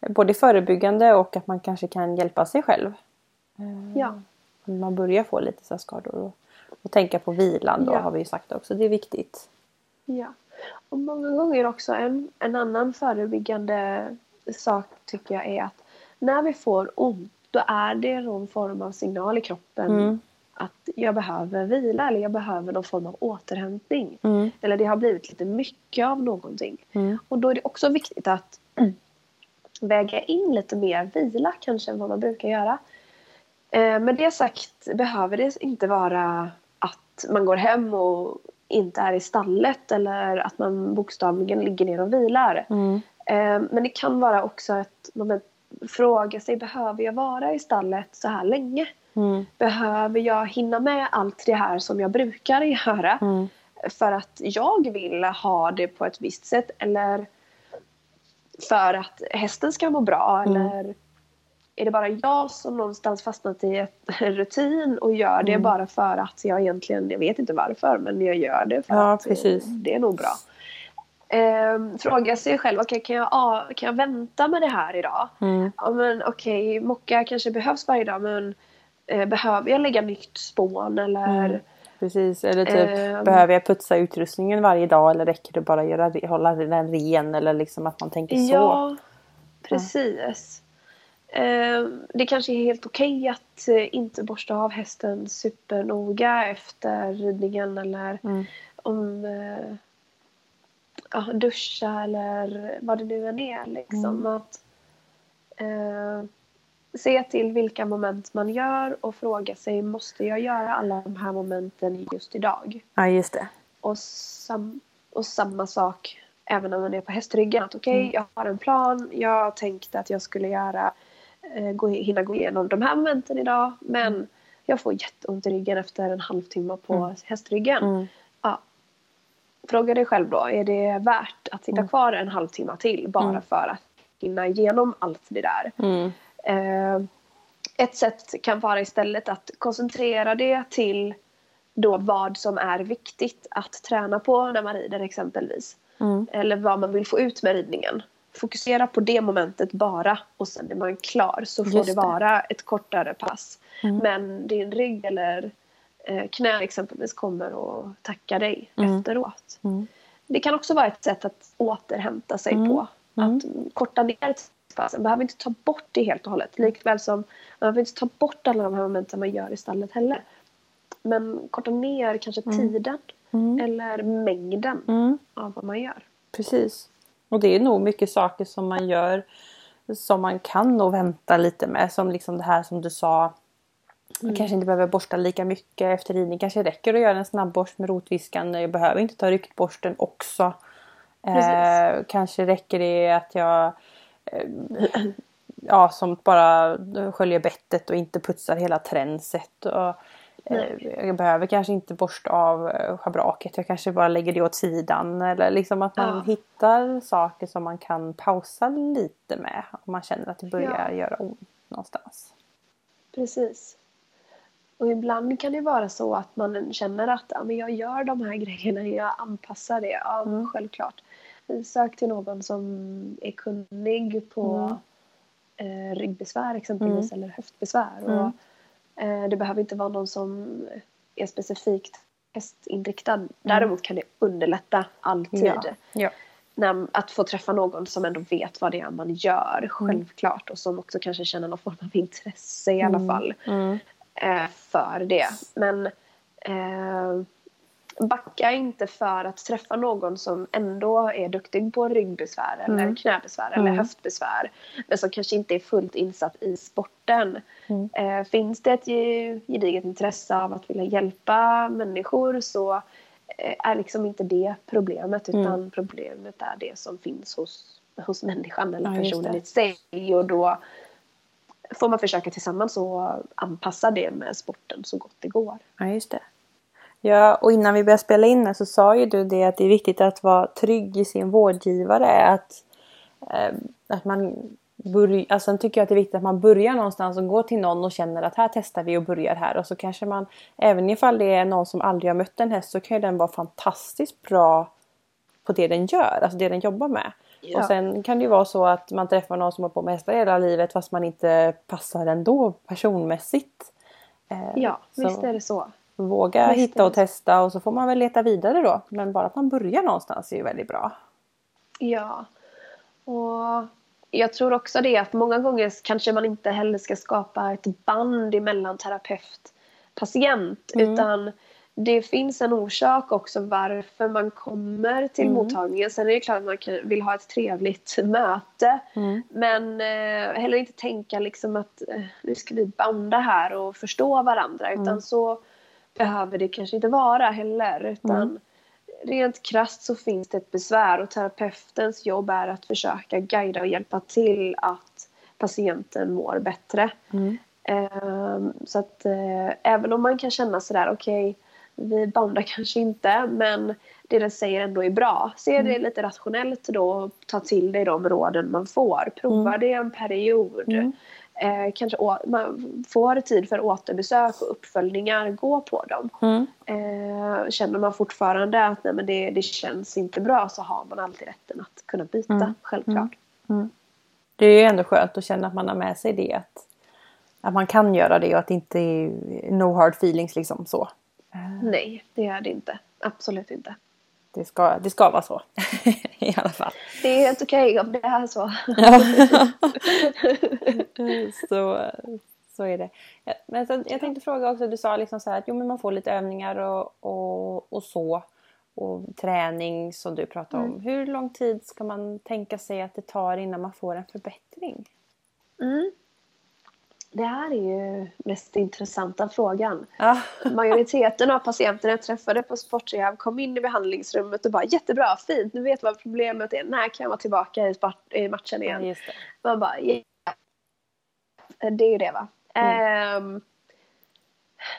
både förebyggande och att man kanske kan hjälpa sig själv. Eh, Ja. Man börjar få lite så skador. Och, och tänka på vilan då Ja. har vi ju sagt också. Det är viktigt. Ja. Och många gånger också en, en annan förebyggande sak tycker jag är att när vi får ont då är det någon form av signal i kroppen Mm. Att jag behöver vila eller jag behöver någon form av återhämtning. Mm. Eller det har blivit lite mycket av någonting. Mm. Och då är det också viktigt att väga in lite mer vila kanske än vad man brukar göra. Eh, med det sagt behöver det inte vara att man går hem och inte är i stallet eller att man bokstavligen ligger ner och vilar. Mm. Eh, men det kan vara också att man fråga sig behöver jag vara i stallet så här länge? Mm. Behöver jag hinna med allt det här som jag brukar göra? Mm. för att jag vill ha det på ett visst sätt eller för att hästen ska må bra Mm. eller är det bara jag som någonstans fastnat i en rutin och gör det Mm. bara för att jag egentligen, jag vet inte varför men jag gör det för Ja, att eh, precis. det är nog bra. Ehm, fråga sig själv, okej kan, jag, ah, kan jag vänta med det här idag? Mm. Ja men okej, mocka kanske behövs varje dag men eh, behöver jag lägga nytt spån eller Mm. Precis, eller typ Ehm. behöver jag putsa utrustningen varje dag eller räcker det bara att göra, hålla den ren eller liksom att man tänker så? Ja, precis. Ehm, det kanske är helt okej att eh, inte borsta av hästen supernoga efter ridningen eller Mm. om eh, ja, duscha eller vad det nu än är. Liksom. Mm. Att, eh, se till vilka moment man gör och fråga sig måste jag göra alla de här momenten just idag? Ja, just det. Och, sam, och samma sak även när man är på hästryggen. Att okej, Mm. jag har en plan. Jag tänkte att jag skulle göra, eh, gå, hinna gå igenom de här momenten idag. Men Mm. jag får jätteont i ryggen efter en halvtimme på Mm. hästryggen. Mm. Ja. Fråga dig själv då, är det värt att sitta Mm. kvar en halvtimme till bara Mm. för att hinna igenom allt det där? Eh, ett sätt kan vara istället att koncentrera det till då vad som är viktigt att träna på när man rider exempelvis. Mm. Eller vad man vill få ut med ridningen. Fokusera på det momentet bara och sen är man klar så får Just det det. vara ett kortare pass. Mm. Men din rygg eller eh, knä exempelvis kommer att tacka dig Mm. efteråt. Mm. Det kan också vara ett sätt att återhämta sig Mm. på. Mm. Att korta ner passen. Man behöver inte ta bort det helt och hållet. Likväl som man behöver inte ta bort alla de här momenten man gör i stallet heller. Men korta ner kanske Mm. tiden Mm. eller mängden Mm. av vad man gör. Precis. Och det är nog mycket saker som man gör som man kan nog vänta lite med. Som liksom det här som du sa. Man Mm. kanske inte behöver borsta lika mycket efter ridning. Kanske räcker att göra en snabbborst med rotviskan. Jag behöver inte ta ryktborsten också. Eh, kanske räcker det att jag ja, som bara sköljer bettet och inte putsar hela tränset. Och Eh, jag behöver kanske inte borsta av eh, schabraket. Jag kanske bara lägger det åt sidan. Eller liksom att man Ja. hittar saker som man kan pausa lite med. Om man känner att det börjar Ja. göra ont någonstans. Precis. Och ibland kan det vara så att man känner att ja, men jag gör de här grejerna, jag anpassar det. Ja, Mm. självklart. Sök till någon som är kunnig på eh, ryggbesvär exempelvis eller höftbesvär. Mm. Och, eh, det behöver inte vara någon som är specifikt hästinriktad. Däremot kan det underlätta alltid. Ja. Ja. när, att få träffa någon som ändå vet vad det är man gör, självklart. Och som också kanske känner någon form av intresse i alla fall Mm. eh, för det. Men eh, backa inte för att träffa någon som ändå är duktig på ryggbesvär eller Mm. knäbesvär eller Mm. höftbesvär. Men som kanske inte är fullt insatt i sporten. Mm. Eh, finns det ett ge- gediget intresse av att vilja hjälpa människor så eh, är liksom inte det problemet Mm. utan problemet är det som finns hos, hos människan eller Ja, personen i sig. Och då får man försöka tillsammans och anpassa det med sporten så gott det går. Ja, just det. Ja, och innan vi började spela in så sa ju du det att det är viktigt att vara trygg i sin vårdgivare. Att, eh, att man börjar, alltså sen tycker jag att det är viktigt att man börjar någonstans och går till någon och känner att här testar vi och börjar här. Och så kanske man, även ifall det är någon som aldrig har mött en häst så kan ju den vara fantastiskt bra på det den gör, alltså det den jobbar med. Ja. Och sen kan det ju vara så att man träffar någon som har på med hästar hela livet fast man inte passar ändå personmässigt. Eh, Ja, så- visst är det så. Våga Visst hitta och det. testa och så får man väl leta vidare då. Men bara att man börjar någonstans är ju väldigt bra. Ja. Och jag tror också det att många gånger kanske man inte heller ska skapa ett band emellan terapeut patient Mm. utan det finns en orsak också varför man kommer till Mm. mottagningen. Sen är det klart att man kan, vill ha ett trevligt möte. Mm. Men eh, heller inte tänka liksom att eh, nu ska vi banda här och förstå varandra. Utan Mm. så behöver det kanske inte vara heller. Utan Mm. rent krasst så finns det ett besvär och terapeutens jobb är att försöka guida och hjälpa till att patienten mår bättre. Mm. Ehm, så att eh, även om man kan känna sådär okej vi bandar kanske inte men det den säger ändå är bra. Se det lite rationellt då ta till dig de råden man får. Prova det en period. Mm. Eh, kanske å- man får tid för återbesök och uppföljningar, gå på dem. Mm. Eh, känner man fortfarande att nej, men det, det känns inte bra så har man alltid rätten att kunna byta, Mm. självklart. Det är ju ändå skönt att känna att man har med sig det. Att, att man kan göra det och att det inte är no hard feelings liksom så. Nej, det är det inte. Absolut inte. Det ska, det ska vara så. I alla fall. Det är helt okej om det är så. så, så är det. Men sen, jag tänkte fråga också, du sa liksom så att jo, men man får lite övningar och, och, och så. Och träning som du pratade om. Hur lång tid ska man tänka sig att det tar innan man får en förbättring? Mm. Det här är ju mest intressanta frågan. Ja. Majoriteten av patienterna jag träffade på sportrehab kom in i behandlingsrummet och bara jättebra, fint, nu vet vad problemet är. När kan jag vara tillbaka i, matchen Ja, igen? det. Man bara, ja. Det är ju det va. Ehm,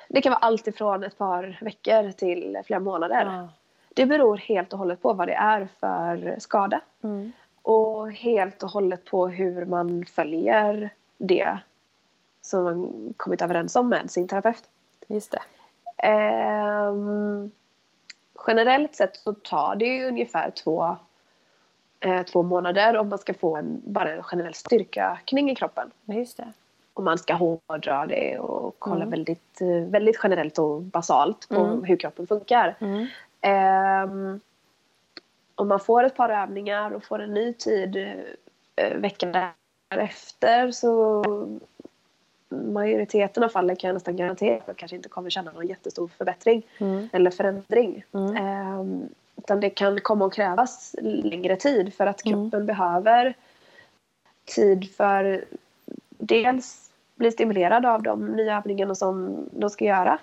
det kan vara allt ifrån ett par veckor till flera månader. Ja. Det beror helt och hållet på vad det är för skada. Mm. Och helt och hållet på hur man följer det som man kommit överens om med sin terapeut. Just det. Ehm, generellt sett så tar det ju ungefär två, eh, två månader om man ska få en, bara en generell styrkeökning i kroppen. Just det. Och man ska hårdra det och kolla Mm. väldigt, eh, väldigt generellt och basalt på Mm. hur kroppen funkar. Mm. Ehm, om man får ett par övningar och får en ny tid eh, veckan därefter så majoriteten av fallen kan jag nästan garantera att man kanske inte kommer känna någon jättestor förbättring Mm. eller förändring. Mm. Ehm, utan det kan komma att krävas längre tid för att Mm. kroppen behöver tid för dels bli stimulerad av de nya övningarna som de ska göra.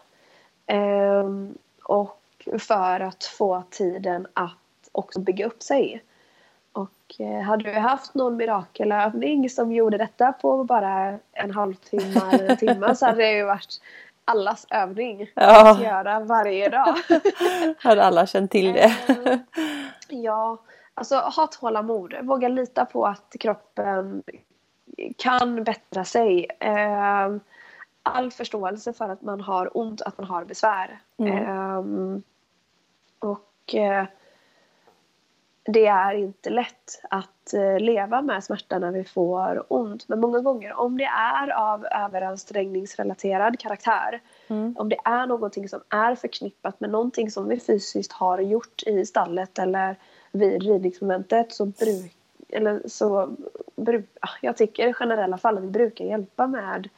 Ehm, och för att få tiden att också bygga upp sig. Eh, hade vi haft någon mirakelövning som gjorde detta på bara en halvtimme eller en timme så hade det ju varit allas övning Ja. att göra varje dag. Hade alla känt till det. Eh, ja, alltså ha tålamod. Våga lita på att kroppen kan bättra sig. Eh, all förståelse för att man har ont, att man har besvär. Mm. Och det är inte lätt att eh, leva med smärta när vi får ont. Men många gånger om det är av överansträngningsrelaterad karaktär Mm. om det är någonting som är förknippat med någonting som vi fysiskt har gjort i stallet eller vid ridningsmomentet så bruk, eller så bruk, ja, jag tycker i generella fall att vi brukar hjälpa med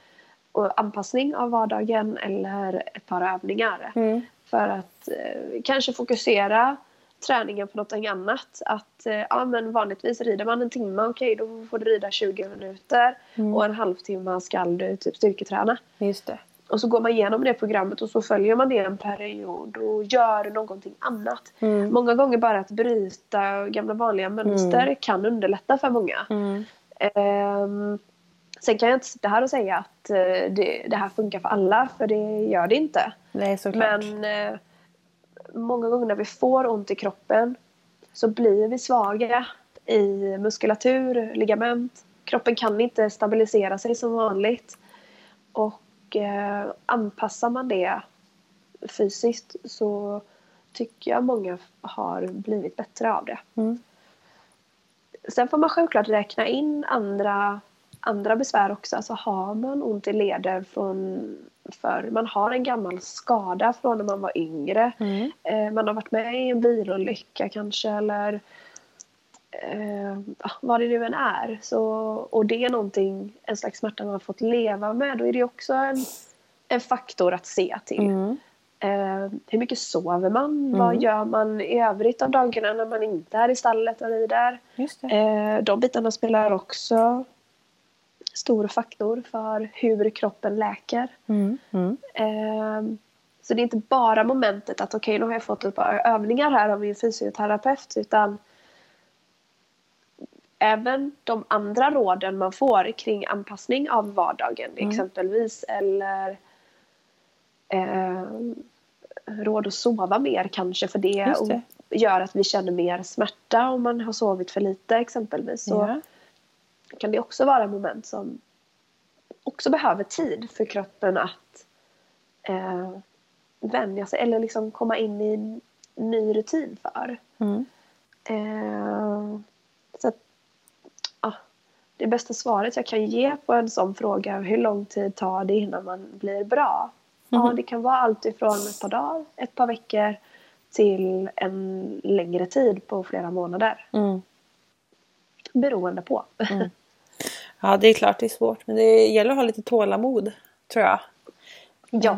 anpassning av vardagen eller ett par övningar. Mm. För att eh, kanske fokusera träningen på någonting annat. Att eh, ja, men vanligtvis rider man en timme, okej då får du rida 20 minuter Mm. och en halvtimme ska du typ styrketräna. Just det. Och så går man igenom det programmet och så följer man det en period och gör någonting annat. Mm. Många gånger bara att bryta gamla vanliga mönster kan underlätta för många. Mm. Ehm, sen kan jag inte sitta här och säga att eh, det, det här funkar för alla, för det gör det inte. Nej, såklart. Men eh, många gånger när vi får ont i kroppen så blir vi svaga i muskulatur, ligament. Kroppen kan inte stabilisera sig som vanligt. Och eh, anpassar man det fysiskt så tycker jag många har blivit bättre av det. Mm. Sen får man självklart räkna in andra, andra besvär också. Alltså har man ont i leder från för man har en gammal skada från när man var yngre. Mm. Eh, man har varit med i en bilolycka kanske eller eh, vad det nu än är. Så, och det är någonting, en slags smärta man har fått leva med. Då är det också en, en faktor att se till. Mm. Eh, hur mycket sover man? Vad gör man i övrigt av dagarna när man inte är i stallet och rider? Just det. Eh, de bitarna spelar också stor faktor för hur kroppen läker. Mm. Mm. Eh, så det är inte bara momentet att okej, nu har jag fått ett par övningar här av min fysioterapeut utan även de andra råden man får kring anpassning av vardagen exempelvis eller eh, råd att sova mer kanske för det, det. gör att vi känner mer smärta om man har sovit för lite exempelvis. Så Ja. Kan det också vara moment som också behöver tid för kroppen att eh, vänja sig eller liksom komma in i en ny rutin för. Mm. Eh, så att, ja, det bästa svaret jag kan ge på en sån fråga, hur lång tid tar det innan man blir bra? Ja, det kan vara allt ifrån ett par dagar, ett par veckor till en längre tid på flera månader. Mm. Beroende på. Ja, det är klart det är svårt. Men det gäller att ha lite tålamod, tror jag. ja.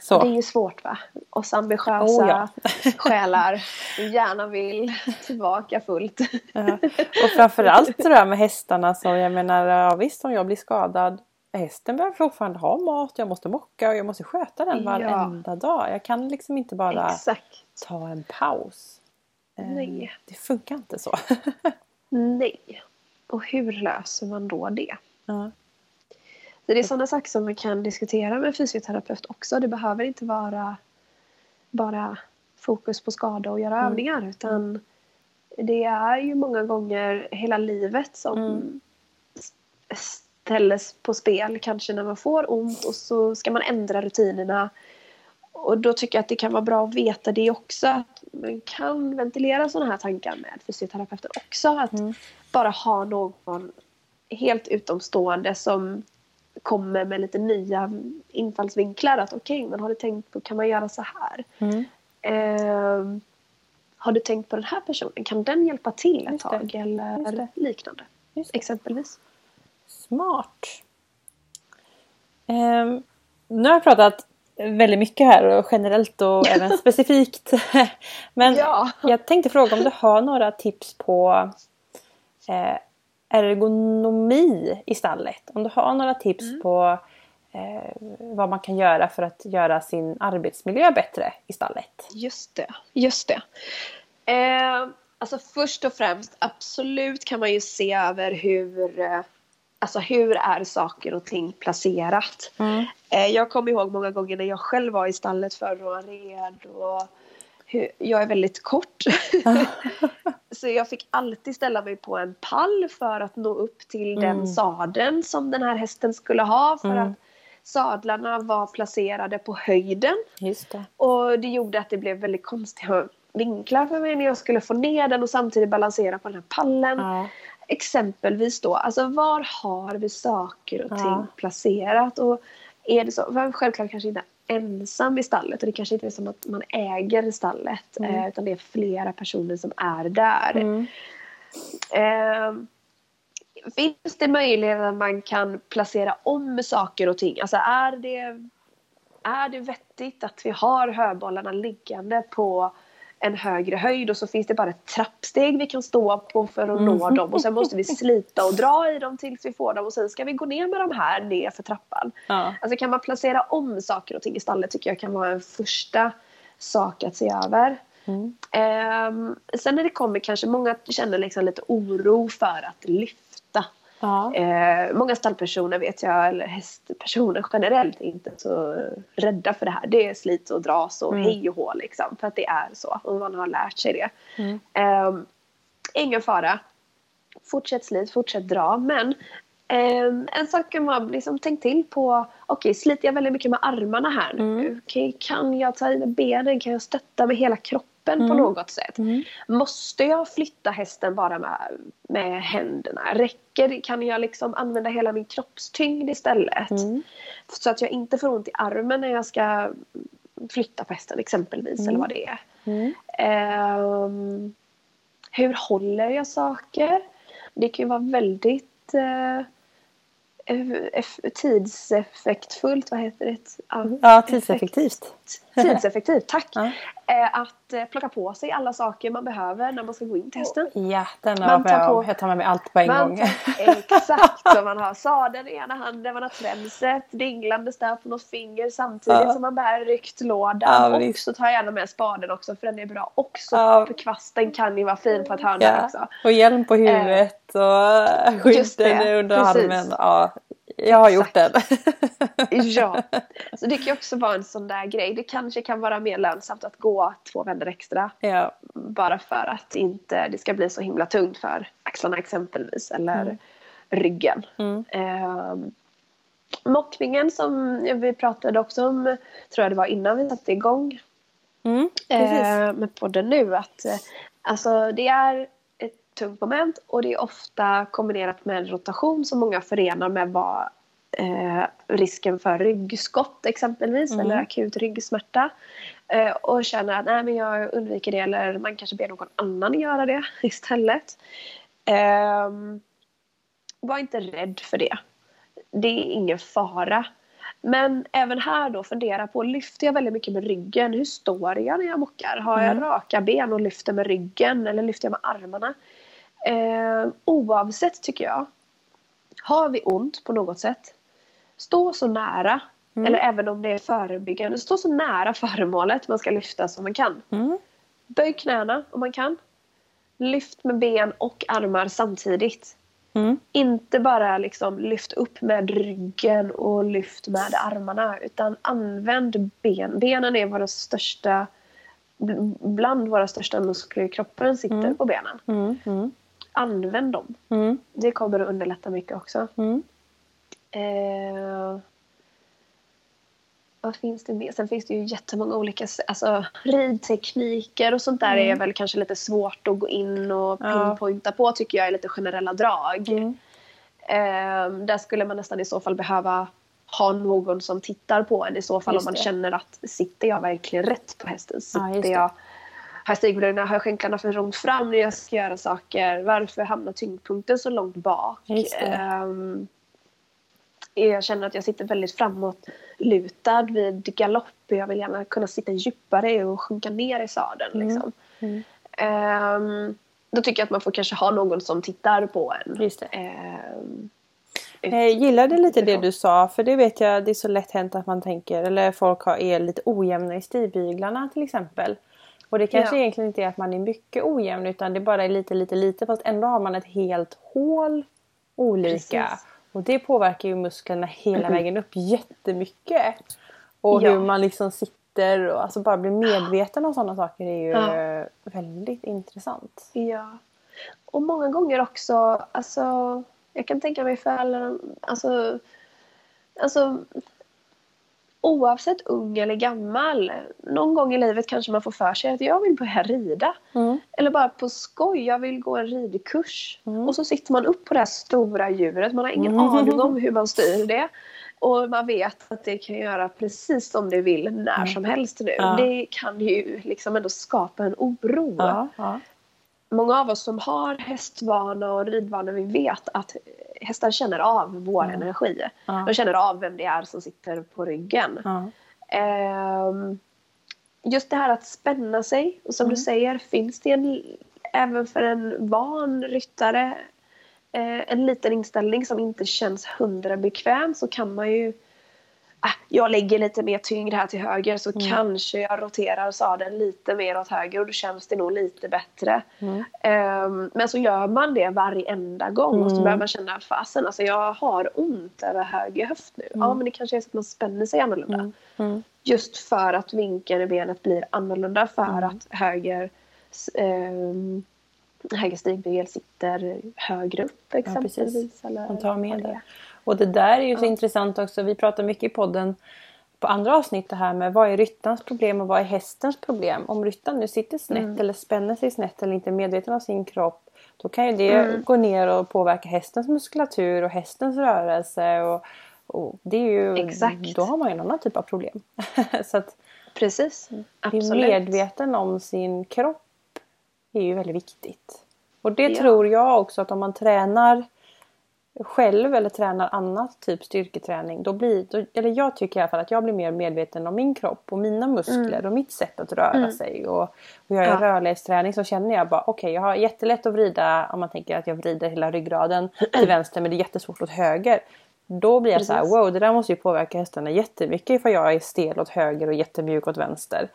Så. Det är ju svårt va? Oss ambitiösa Oh, ja. själar gärna vill tillbaka fullt. Ja. Och framförallt det där med hästarna så jag menar ja, visst om jag blir skadad Hästen behöver fortfarande ha mat, jag måste mocka och jag måste sköta den Ja. varenda dag. Jag kan liksom inte bara Exakt. ta en paus. Eh, Nej. Det funkar inte så. Nej. Och hur löser man då det? ja. Så det är sådana saker som man kan diskutera med fysioterapeut också. Det behöver inte vara bara fokus på skada och göra övningar utan det är ju många gånger hela livet som Mm. ställs på spel kanske när man får ont och så ska man ändra rutinerna. Och då tycker jag att det kan vara bra att veta det också. Att man kan ventilera sådana här tankar med fysioterapeuten också. Att Mm. bara ha någon helt utomstående som kommer med lite nya infallsvinklar. Att okej, men har du tänkt på, kan man göra så här? Mm. Ehm, har du tänkt på den här personen? Kan den hjälpa till ett Just det. tag? Just Eller det. liknande. Just det. Exempelvis. Smart. Ehm, nu har jag pratat väldigt mycket här och generellt och även specifikt. Men Ja. jag tänkte fråga om du har några tips på eh, ergonomi i stallet. Om du har några tips Mm. på eh, vad man kan göra för att göra sin arbetsmiljö bättre i stallet. Just det. Just det. Eh, alltså först och främst, absolut kan man ju se över hur, eh, Alltså hur är saker och ting placerat? Mm. Eh, jag kommer ihåg många gånger när jag själv var i stallet för och red och jag är väldigt kort. så jag fick alltid ställa mig på en pall för att nå upp till Mm. den sadeln som den här hästen skulle ha. För Mm. att sadlarna var placerade på höjden. Det. Och det gjorde att det blev väldigt konstiga vinklar för mig när jag skulle få ner den och samtidigt balansera på den här pallen. Ja. Exempelvis då, alltså var har vi saker och ting Ja. placerat? Och är det så, för självklart kanske inte ensam i stallet och det kanske inte är som att man äger stallet Mm. eh, utan det är flera personer som är där. Mm. Eh, finns det möjlighet att man kan placera om saker och ting? Alltså är det, är det vettigt att vi har höbollarna liggande på en högre höjd och så finns det bara ett trappsteg vi kan stå på för att nå Mm. dem och sen måste vi slita och dra i dem tills vi får dem och sen ska vi gå ner med de här ner för trappan. Ja. Alltså kan man placera om saker och ting i stallet tycker jag kan vara en första sak att se över. Mm. Ehm, sen när det kommer kanske många känner liksom lite oro för att lyfta. Ja. Eh, många stallpersoner vet jag, eller hästpersoner generellt är inte så rädda för det här. Det är slit och dras och Mm. hej och hå liksom. För att det är så och man har lärt sig det. Mm. Ehm, ingen fara. Fortsätt slit, fortsätt dra. Men ehm, en sak kan man liksom tänkt till på. Okej, sliter jag väldigt mycket med armarna här nu? Mm. Okej, kan jag ta i med benen? Kan jag stötta med hela kroppen på Mm. något sätt? Mm. Måste jag flytta hästen bara med, med händerna? Räcker Kan jag liksom använda hela min kroppstyngd istället? Mm. Så att jag inte får ont i armen när jag ska flytta på hästen exempelvis. Mm. Eller vad det är. Mm. Ehm, hur håller jag saker? Det kan ju vara väldigt eff- tidseffektfullt. Vad heter det? Ja, Ja, tidseffektivt. Tidseffektivt, tack. Ja. Eh, att eh, plocka på sig alla saker man behöver när man ska gå in till hästen. Ja, den har Man jag tar med på-. Jag tar med mig allt på en Man gång. exakt, så man har sadeln i ena handen, man har tränset dinglandes där på något finger samtidigt Ja. som man bär rycklådan. Ja, och visst. så tar jag gärna med spaden också för den är bra också. Ja. För kvasten kan ju vara fin på ett hörn Ja. också. Och hjälm på huvudet och Just skydden under armen. Ja, jag har gjort den. Ja, så det kan ju också vara en sån där grej. Det kanske kan vara mer lönsamt att gå två vändor extra. ja. Bara för att inte det ska bli så himla tungt för axlarna exempelvis. Eller Mm. ryggen. Mm. Um, mockningen som vi pratade också om, tror jag det var innan vi satte igång Mm, eh, med podden nu. Att, eh, alltså, det är tungt moment och det är ofta kombinerat med rotation som många förenar med vad eh, risken för ryggskott exempelvis Mm. eller akut ryggsmärta. Eh, och känner att nej, men jag undviker det eller man kanske ber någon annan göra det istället. Ehm, var inte rädd för det. Det är ingen fara. Men även här då fundera på, lyfter jag väldigt mycket med ryggen? Hur står jag när jag mockar? Har jag Mm. raka ben och lyfter med ryggen eller lyfter jag med armarna? Eh, oavsett tycker jag, har vi ont på något sätt, stå så nära, Mm. eller även om det är förebyggande, stå så nära föremålet man ska lyfta som man kan. Mm. Böj knäna om man kan. Lyft med ben och armar samtidigt. Mm. Inte bara liksom lyft upp med ryggen och lyft med armarna utan använd ben. Benen är våra största bl- bland våra största muskler i kroppen sitter Mm. på benen. Mm. Mm. Använd dem. Mm. Det kommer att underlätta mycket också. Mm. Eh, vad finns det mer? Sen finns det ju jättemånga olika alltså, ridtekniker och sånt där är väl kanske lite svårt att gå in och Mm. Ja. pinpointa på tycker jag är lite generella drag. Mm. Eh, där skulle man nästan i så fall behöva ha någon som tittar på en i så fall Just om man det. känner att sitter jag verkligen rätt på hästen? Ja, Sitter det. jag har stigbröderna, har skänklarna för långt fram när jag ska göra saker? Varför hamnar tyngdpunkten så långt bak? Ehm, jag känner att jag sitter väldigt framåt lutad vid galopp. Jag vill gärna kunna sitta djupare och sjunka ner i sadeln. Mm. Liksom. Mm. Ehm, då tycker jag att man får kanske ha någon som tittar på en. Just det. Ehm, Jag gillade lite det du sa för det vet jag det är så lätt hänt att man tänker eller folk har, är lite ojämna i stigbyglarna till exempel. Och det kanske Ja. egentligen inte är att man är mycket ojämn utan det bara är lite lite lite fast ändå har man ett helt hål olika. Precis. Och det påverkar ju musklerna hela vägen upp jättemycket. Och Ja. hur man liksom sitter och alltså bara blir medveten om sådana saker är ju Ja. väldigt intressant. Ja. Och många gånger också, alltså, jag kan tänka mig för alla, alltså, alltså oavsett ung eller gammal, någon gång i livet kanske man får för sig att jag vill börja rida. Mm. Eller bara på skoj, jag vill gå en ridkurs. Mm. Och så sitter man upp på det här stora djuret, man har ingen Mm. aning om hur man styr det. Och man vet att det kan göra precis som det vill när som helst nu. Ja. Det kan ju liksom ändå skapa en oro. Ja, ja. Många av oss som har hästvana och ridvana, vi vet att hästar känner av vår Mm. energi. Ja. De känner av vem det är som sitter på ryggen. Ehm, just det här att spänna sig. Och som Mm. du säger, finns det en, även för en van ryttare eh, en liten inställning som inte känns hundra bekväm så kan man ju ah, jag lägger lite mer tyngd här till höger så Mm. kanske jag roterar sadeln lite mer åt höger och då känns det nog lite bättre. Mm. Ehm, men så gör man det varenda gång och så Mm. börjar man känna fasen alltså jag har ont över höger höft nu. Ja men det kanske är så att man spänner sig annorlunda. Mm. Mm. Just för att vinkeln i benet blir annorlunda för Mm. att höger um, höger stigbygel sitter högre upp exempelvis. eller Man tar med det. Och det där är ju så Ja. intressant också. Vi pratar mycket i podden på andra avsnitt det här med vad är ryttarens problem och vad är hästens problem. Om ryttaren nu sitter snett Mm. eller spänner sig snett eller inte är medveten om sin kropp. Då kan ju det Mm. gå ner och påverka hästens muskulatur och hästens rörelse. Och, och det är ju, Exakt. Då har man ju en annan typ av problem. så att Precis, bli absolut. medveten om sin kropp är ju väldigt viktigt. Och det Ja. tror jag också att om man tränar själv eller tränar annat typ styrketräning. Då blir, då, eller jag tycker i alla fall att jag blir mer medveten om min kropp och mina muskler och mitt sätt att röra Mm. sig. Och, och gör jag Ja. rörlighetsträning så känner jag bara okej jag har jättelätt att vrida om man tänker att jag vrider hela ryggraden till vänster men det är jättesvårt åt höger. Då blir jag så här, wow det där måste ju påverka hästarna jättemycket ifall jag är stel åt höger och jättemjuk åt vänster.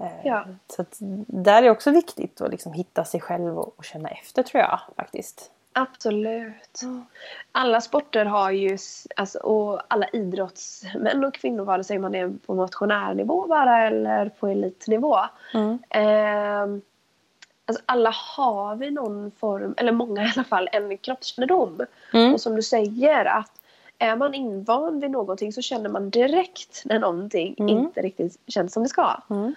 Eh, Ja. Så där är också viktigt att liksom hitta sig själv och, och känna efter tror jag faktiskt. Absolut. Alla sporter har ju, alltså, och alla idrottsmän och kvinnor vare sig man är på motionärnivå bara eller på elitnivå. Mm. Ehm, alltså alla har vi någon form, eller många i alla fall, en kroppskännedom. Mm. Och som du säger att är man invand vid någonting så känner man direkt när någonting Mm. inte riktigt känns som det ska. Mm.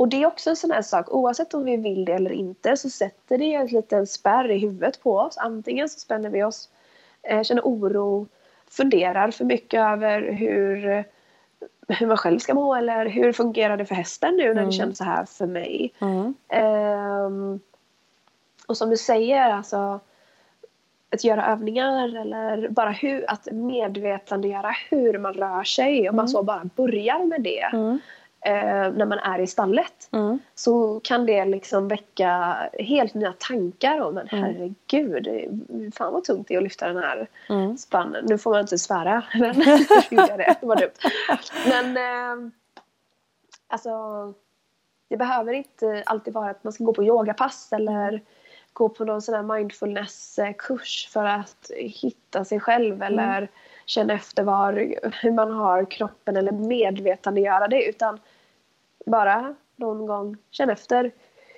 Och det är också en sån här sak, oavsett om vi vill det eller inte så sätter det en liten spärr i huvudet på oss. Antingen så spänner vi oss, eh, känner oro, funderar för mycket över hur, hur man själv ska må eller hur fungerar det för hästen nu när Mm. det känns så här för mig. Mm. Ehm, och som du säger, alltså att göra övningar eller bara hur, att medvetandegöra hur man rör sig. Om man så bara börjar med det Mm. Eh, när man är i stallet Mm. så kan det liksom väcka helt nya tankar om men herregud, det- fan vad tungt det är att lyfta den här Mm. spannen. Nu får man inte svära, men det? Det var dumt. Men eh, alltså, det behöver inte alltid vara att man ska gå på yogapass eller gå på någon sån här mindfulness-kurs för att hitta sig själv eller känna efter var, hur man har kroppen eller medvetandegöra det utan bara någon gång känna efter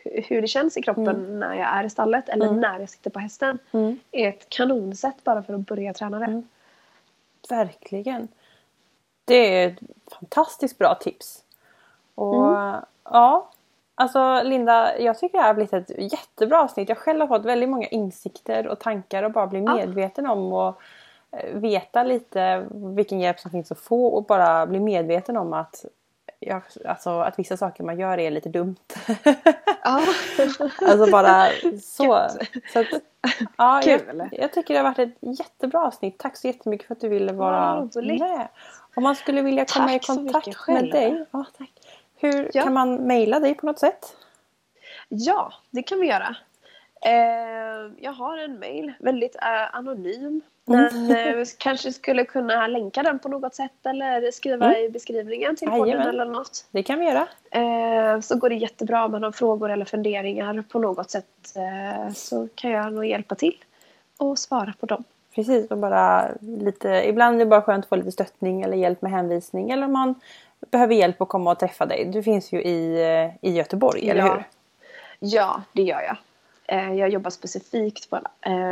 hur det känns i kroppen när jag är i stallet eller Mm. när jag sitter på hästen Mm. är ett kanonsätt bara för att börja träna det. Mm. Verkligen. Det är ett fantastiskt bra tips. Och ja, alltså Linda, jag tycker det här har blivit ett jättebra avsnitt. Jag själv har fått väldigt många insikter och tankar och bara bli Ja. medveten om och eh, veta lite vilken hjälp som finns att få och bara bli medveten om att jag, alltså, att vissa saker man gör är lite dumt. Ja. alltså bara så. Så att, ja, Kul. jag, jag tycker det har varit ett jättebra avsnitt. Tack så jättemycket för att du ville vara med. Om man skulle vilja komma Tack i kontakt med dig. Ja, tack. Hur Ja. kan man mejla dig på något sätt? ja, det kan vi göra. Eh, jag har en mail, väldigt eh, anonym. Men eh, kanske skulle kunna länka den på något sätt eller skriva i beskrivningen till podden eller något. Det kan vi göra. Eh, så går det jättebra om man har frågor eller funderingar på något sätt eh, så kan jag nog hjälpa till. och svara på dem. Precis, och bara lite, ibland är det bara skönt att få lite stöttning eller hjälp med hänvisning. Eller om man behöver hjälp att komma och träffa dig. Du finns ju i, i Göteborg, eller Ja. hur? Ja, det gör jag. Eh, Jag jobbar specifikt på en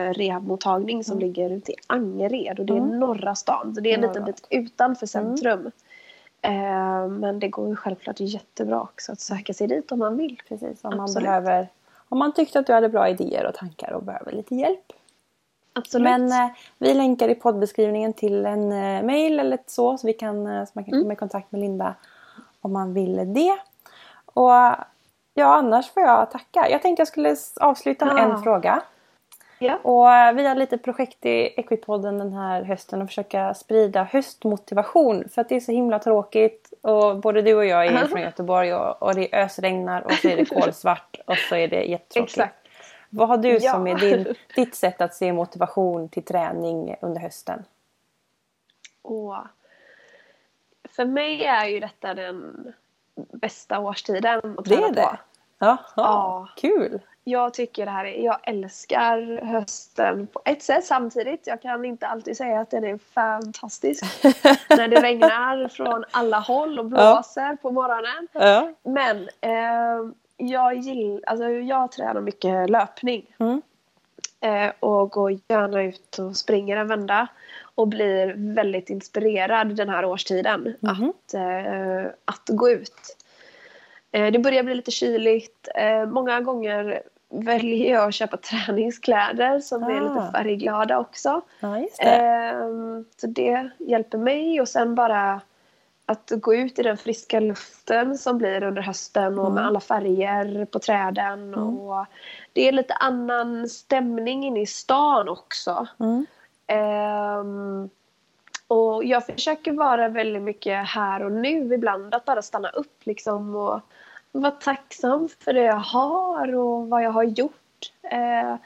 eh, rehabmottagning som ligger ute i Angered och det är Mm. norra stan. Så det är en liten bit utanför centrum. Eh, Men det går ju självklart jättebra också att söka sig dit om man vill. Precis, om man Absolut. behöver om man tyckte att du hade bra idéer och tankar och behöver lite hjälp. Absolut. Men eh, vi länkar i poddbeskrivningen till en eh, mail eller så så, vi kan, så man kan komma i kontakt med Linda om man vill det. Och ja, annars får jag tacka. Jag tänkte jag skulle avsluta med Ja. en fråga. ja. Och eh, vi har lite projekt i Equipodden den här hösten och försöka sprida höstmotivation. För att det är så himla tråkigt. Och både du och jag är Mhm. från Göteborg och, och det ösregnar och så är det kolsvart och så är det jättetråkigt. Exakt. Vad har du Ja. som är din, ditt sätt att se motivation till träning under hösten? Och för mig är ju detta den bästa årstiden att Det träna är det? på. Jaha, Ja. kul! Jag tycker det här är, jag älskar hösten på ett sätt samtidigt. Jag kan inte alltid säga att den är fantastisk. när det regnar från alla håll och blåser på morgonen. Ja. Men eh, jag gillar, alltså jag tränar mycket löpning. Mm. Eh, och går gärna ut och springer en vända. Och blir väldigt inspirerad den här årstiden Mhm. att, eh, att gå ut. Eh, det börjar bli lite kyligt. Eh, många gånger väljer jag att köpa träningskläder som är Ah. lite färgglada också. just det. Ehm, så det hjälper mig och sen bara att gå ut i den friska luften som blir under hösten och med Mm. alla färger på träden. Och det är lite annan stämning inne i stan också. Mm. Um, och jag försöker vara väldigt mycket här och nu ibland. Att bara stanna upp liksom och vara tacksam för det jag har och vad jag har gjort. Uh,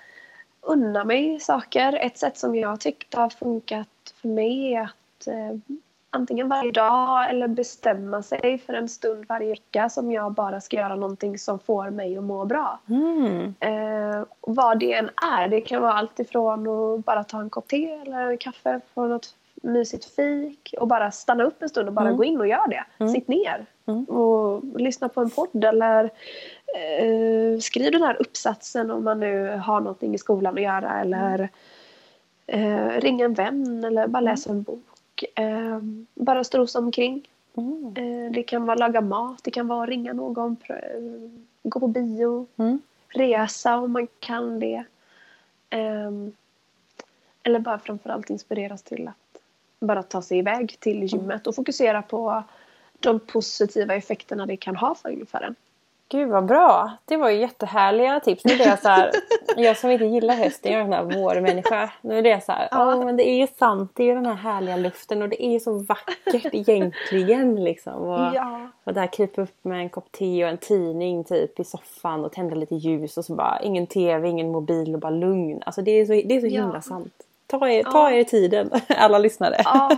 unna mig saker. Ett sätt som jag tyckte har funkat för mig är att uh, antingen varje dag eller bestämma sig för en stund varje vecka som jag bara ska göra någonting som får mig att må bra. Mm. Eh, vad det än är. Det kan vara allt ifrån att bara ta en kopp te eller en kaffe på något mysigt fik och bara stanna upp en stund och bara Mm. gå in och göra det. Sitt ner Mm. och lyssna på en podd eller eh, skriv den här uppsatsen om man nu har någonting i skolan att göra eller eh, ringa en vän eller bara läsa en bok. Eh, bara strosa omkring. Mm. Eh, det kan vara laga mat, det kan vara ringa någon, gå på bio Mm. resa om man kan det. Ehm, eller bara framförallt inspireras till att bara ta sig iväg till gymmet och fokusera på de positiva effekterna det kan ha för, för en. Gud vad bra! Det var ju jättehärliga tips. Nu är det så här, jag som inte gillar hösten, jag är en sån här vårmänniska. Nu är det så här, Ja. åh men det är ju sant, det är ju den här härliga luften och det är ju så vackert egentligen liksom. Och, Ja. och där krypa upp med en kopp te och en tidning typ i soffan och tända lite ljus och så bara ingen tv, ingen mobil och bara lugn. Alltså det är så, det är så Ja. himla sant. Ta er, ta Ja. er tiden, alla lyssnare. ja,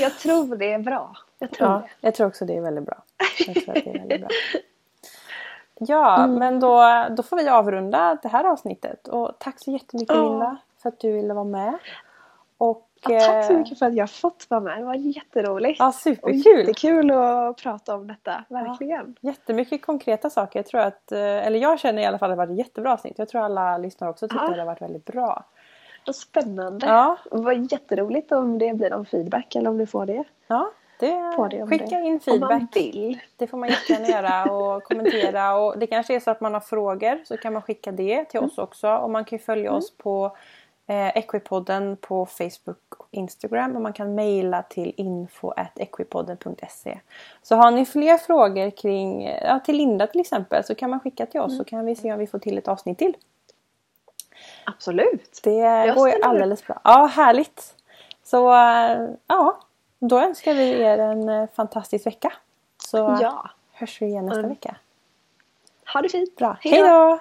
jag tror det är bra. Jag tror Ja, det. jag tror också det är väldigt bra. Jag tror att det är väldigt bra. Ja, Mm. men då, då får vi avrunda det här avsnittet. Och tack så jättemycket Ja. Linda för att du ville vara med. Och, Ja, tack så eh, mycket för att jag fått vara med. Det var jätteroligt. Ja, och superkul! jättekul att prata om detta. Verkligen. Jättemycket konkreta saker. Jag tror att, eh, eller jag känner i alla fall att det varit ett jättebra avsnitt. Jag tror alla lyssnare också tyckte Ja. att det har varit väldigt bra. Vad spännande. Ja, var jätteroligt om det blir någon feedback eller om du får det. ja det, På det om skicka det. in Om feedback. man vill. Det får man jättegärna göra och kommentera. Och det kanske är så att man har frågor så kan man skicka det till oss också. Och man kan ju följa oss på eh, Equipodden på Facebook och Instagram. Och man kan mejla till info.equipodden.se. Så har ni fler frågor kring, ja, till Linda till exempel så kan man skicka till oss så kan vi se om vi får till ett avsnitt till. Absolut. Det Jag går ju alldeles bra. Ja, härligt! Så eh, ja, då önskar vi er en eh, fantastisk vecka. Så Ja. hörs vi igen nästa Mm. vecka. Ha det fint. Bra. Hej då!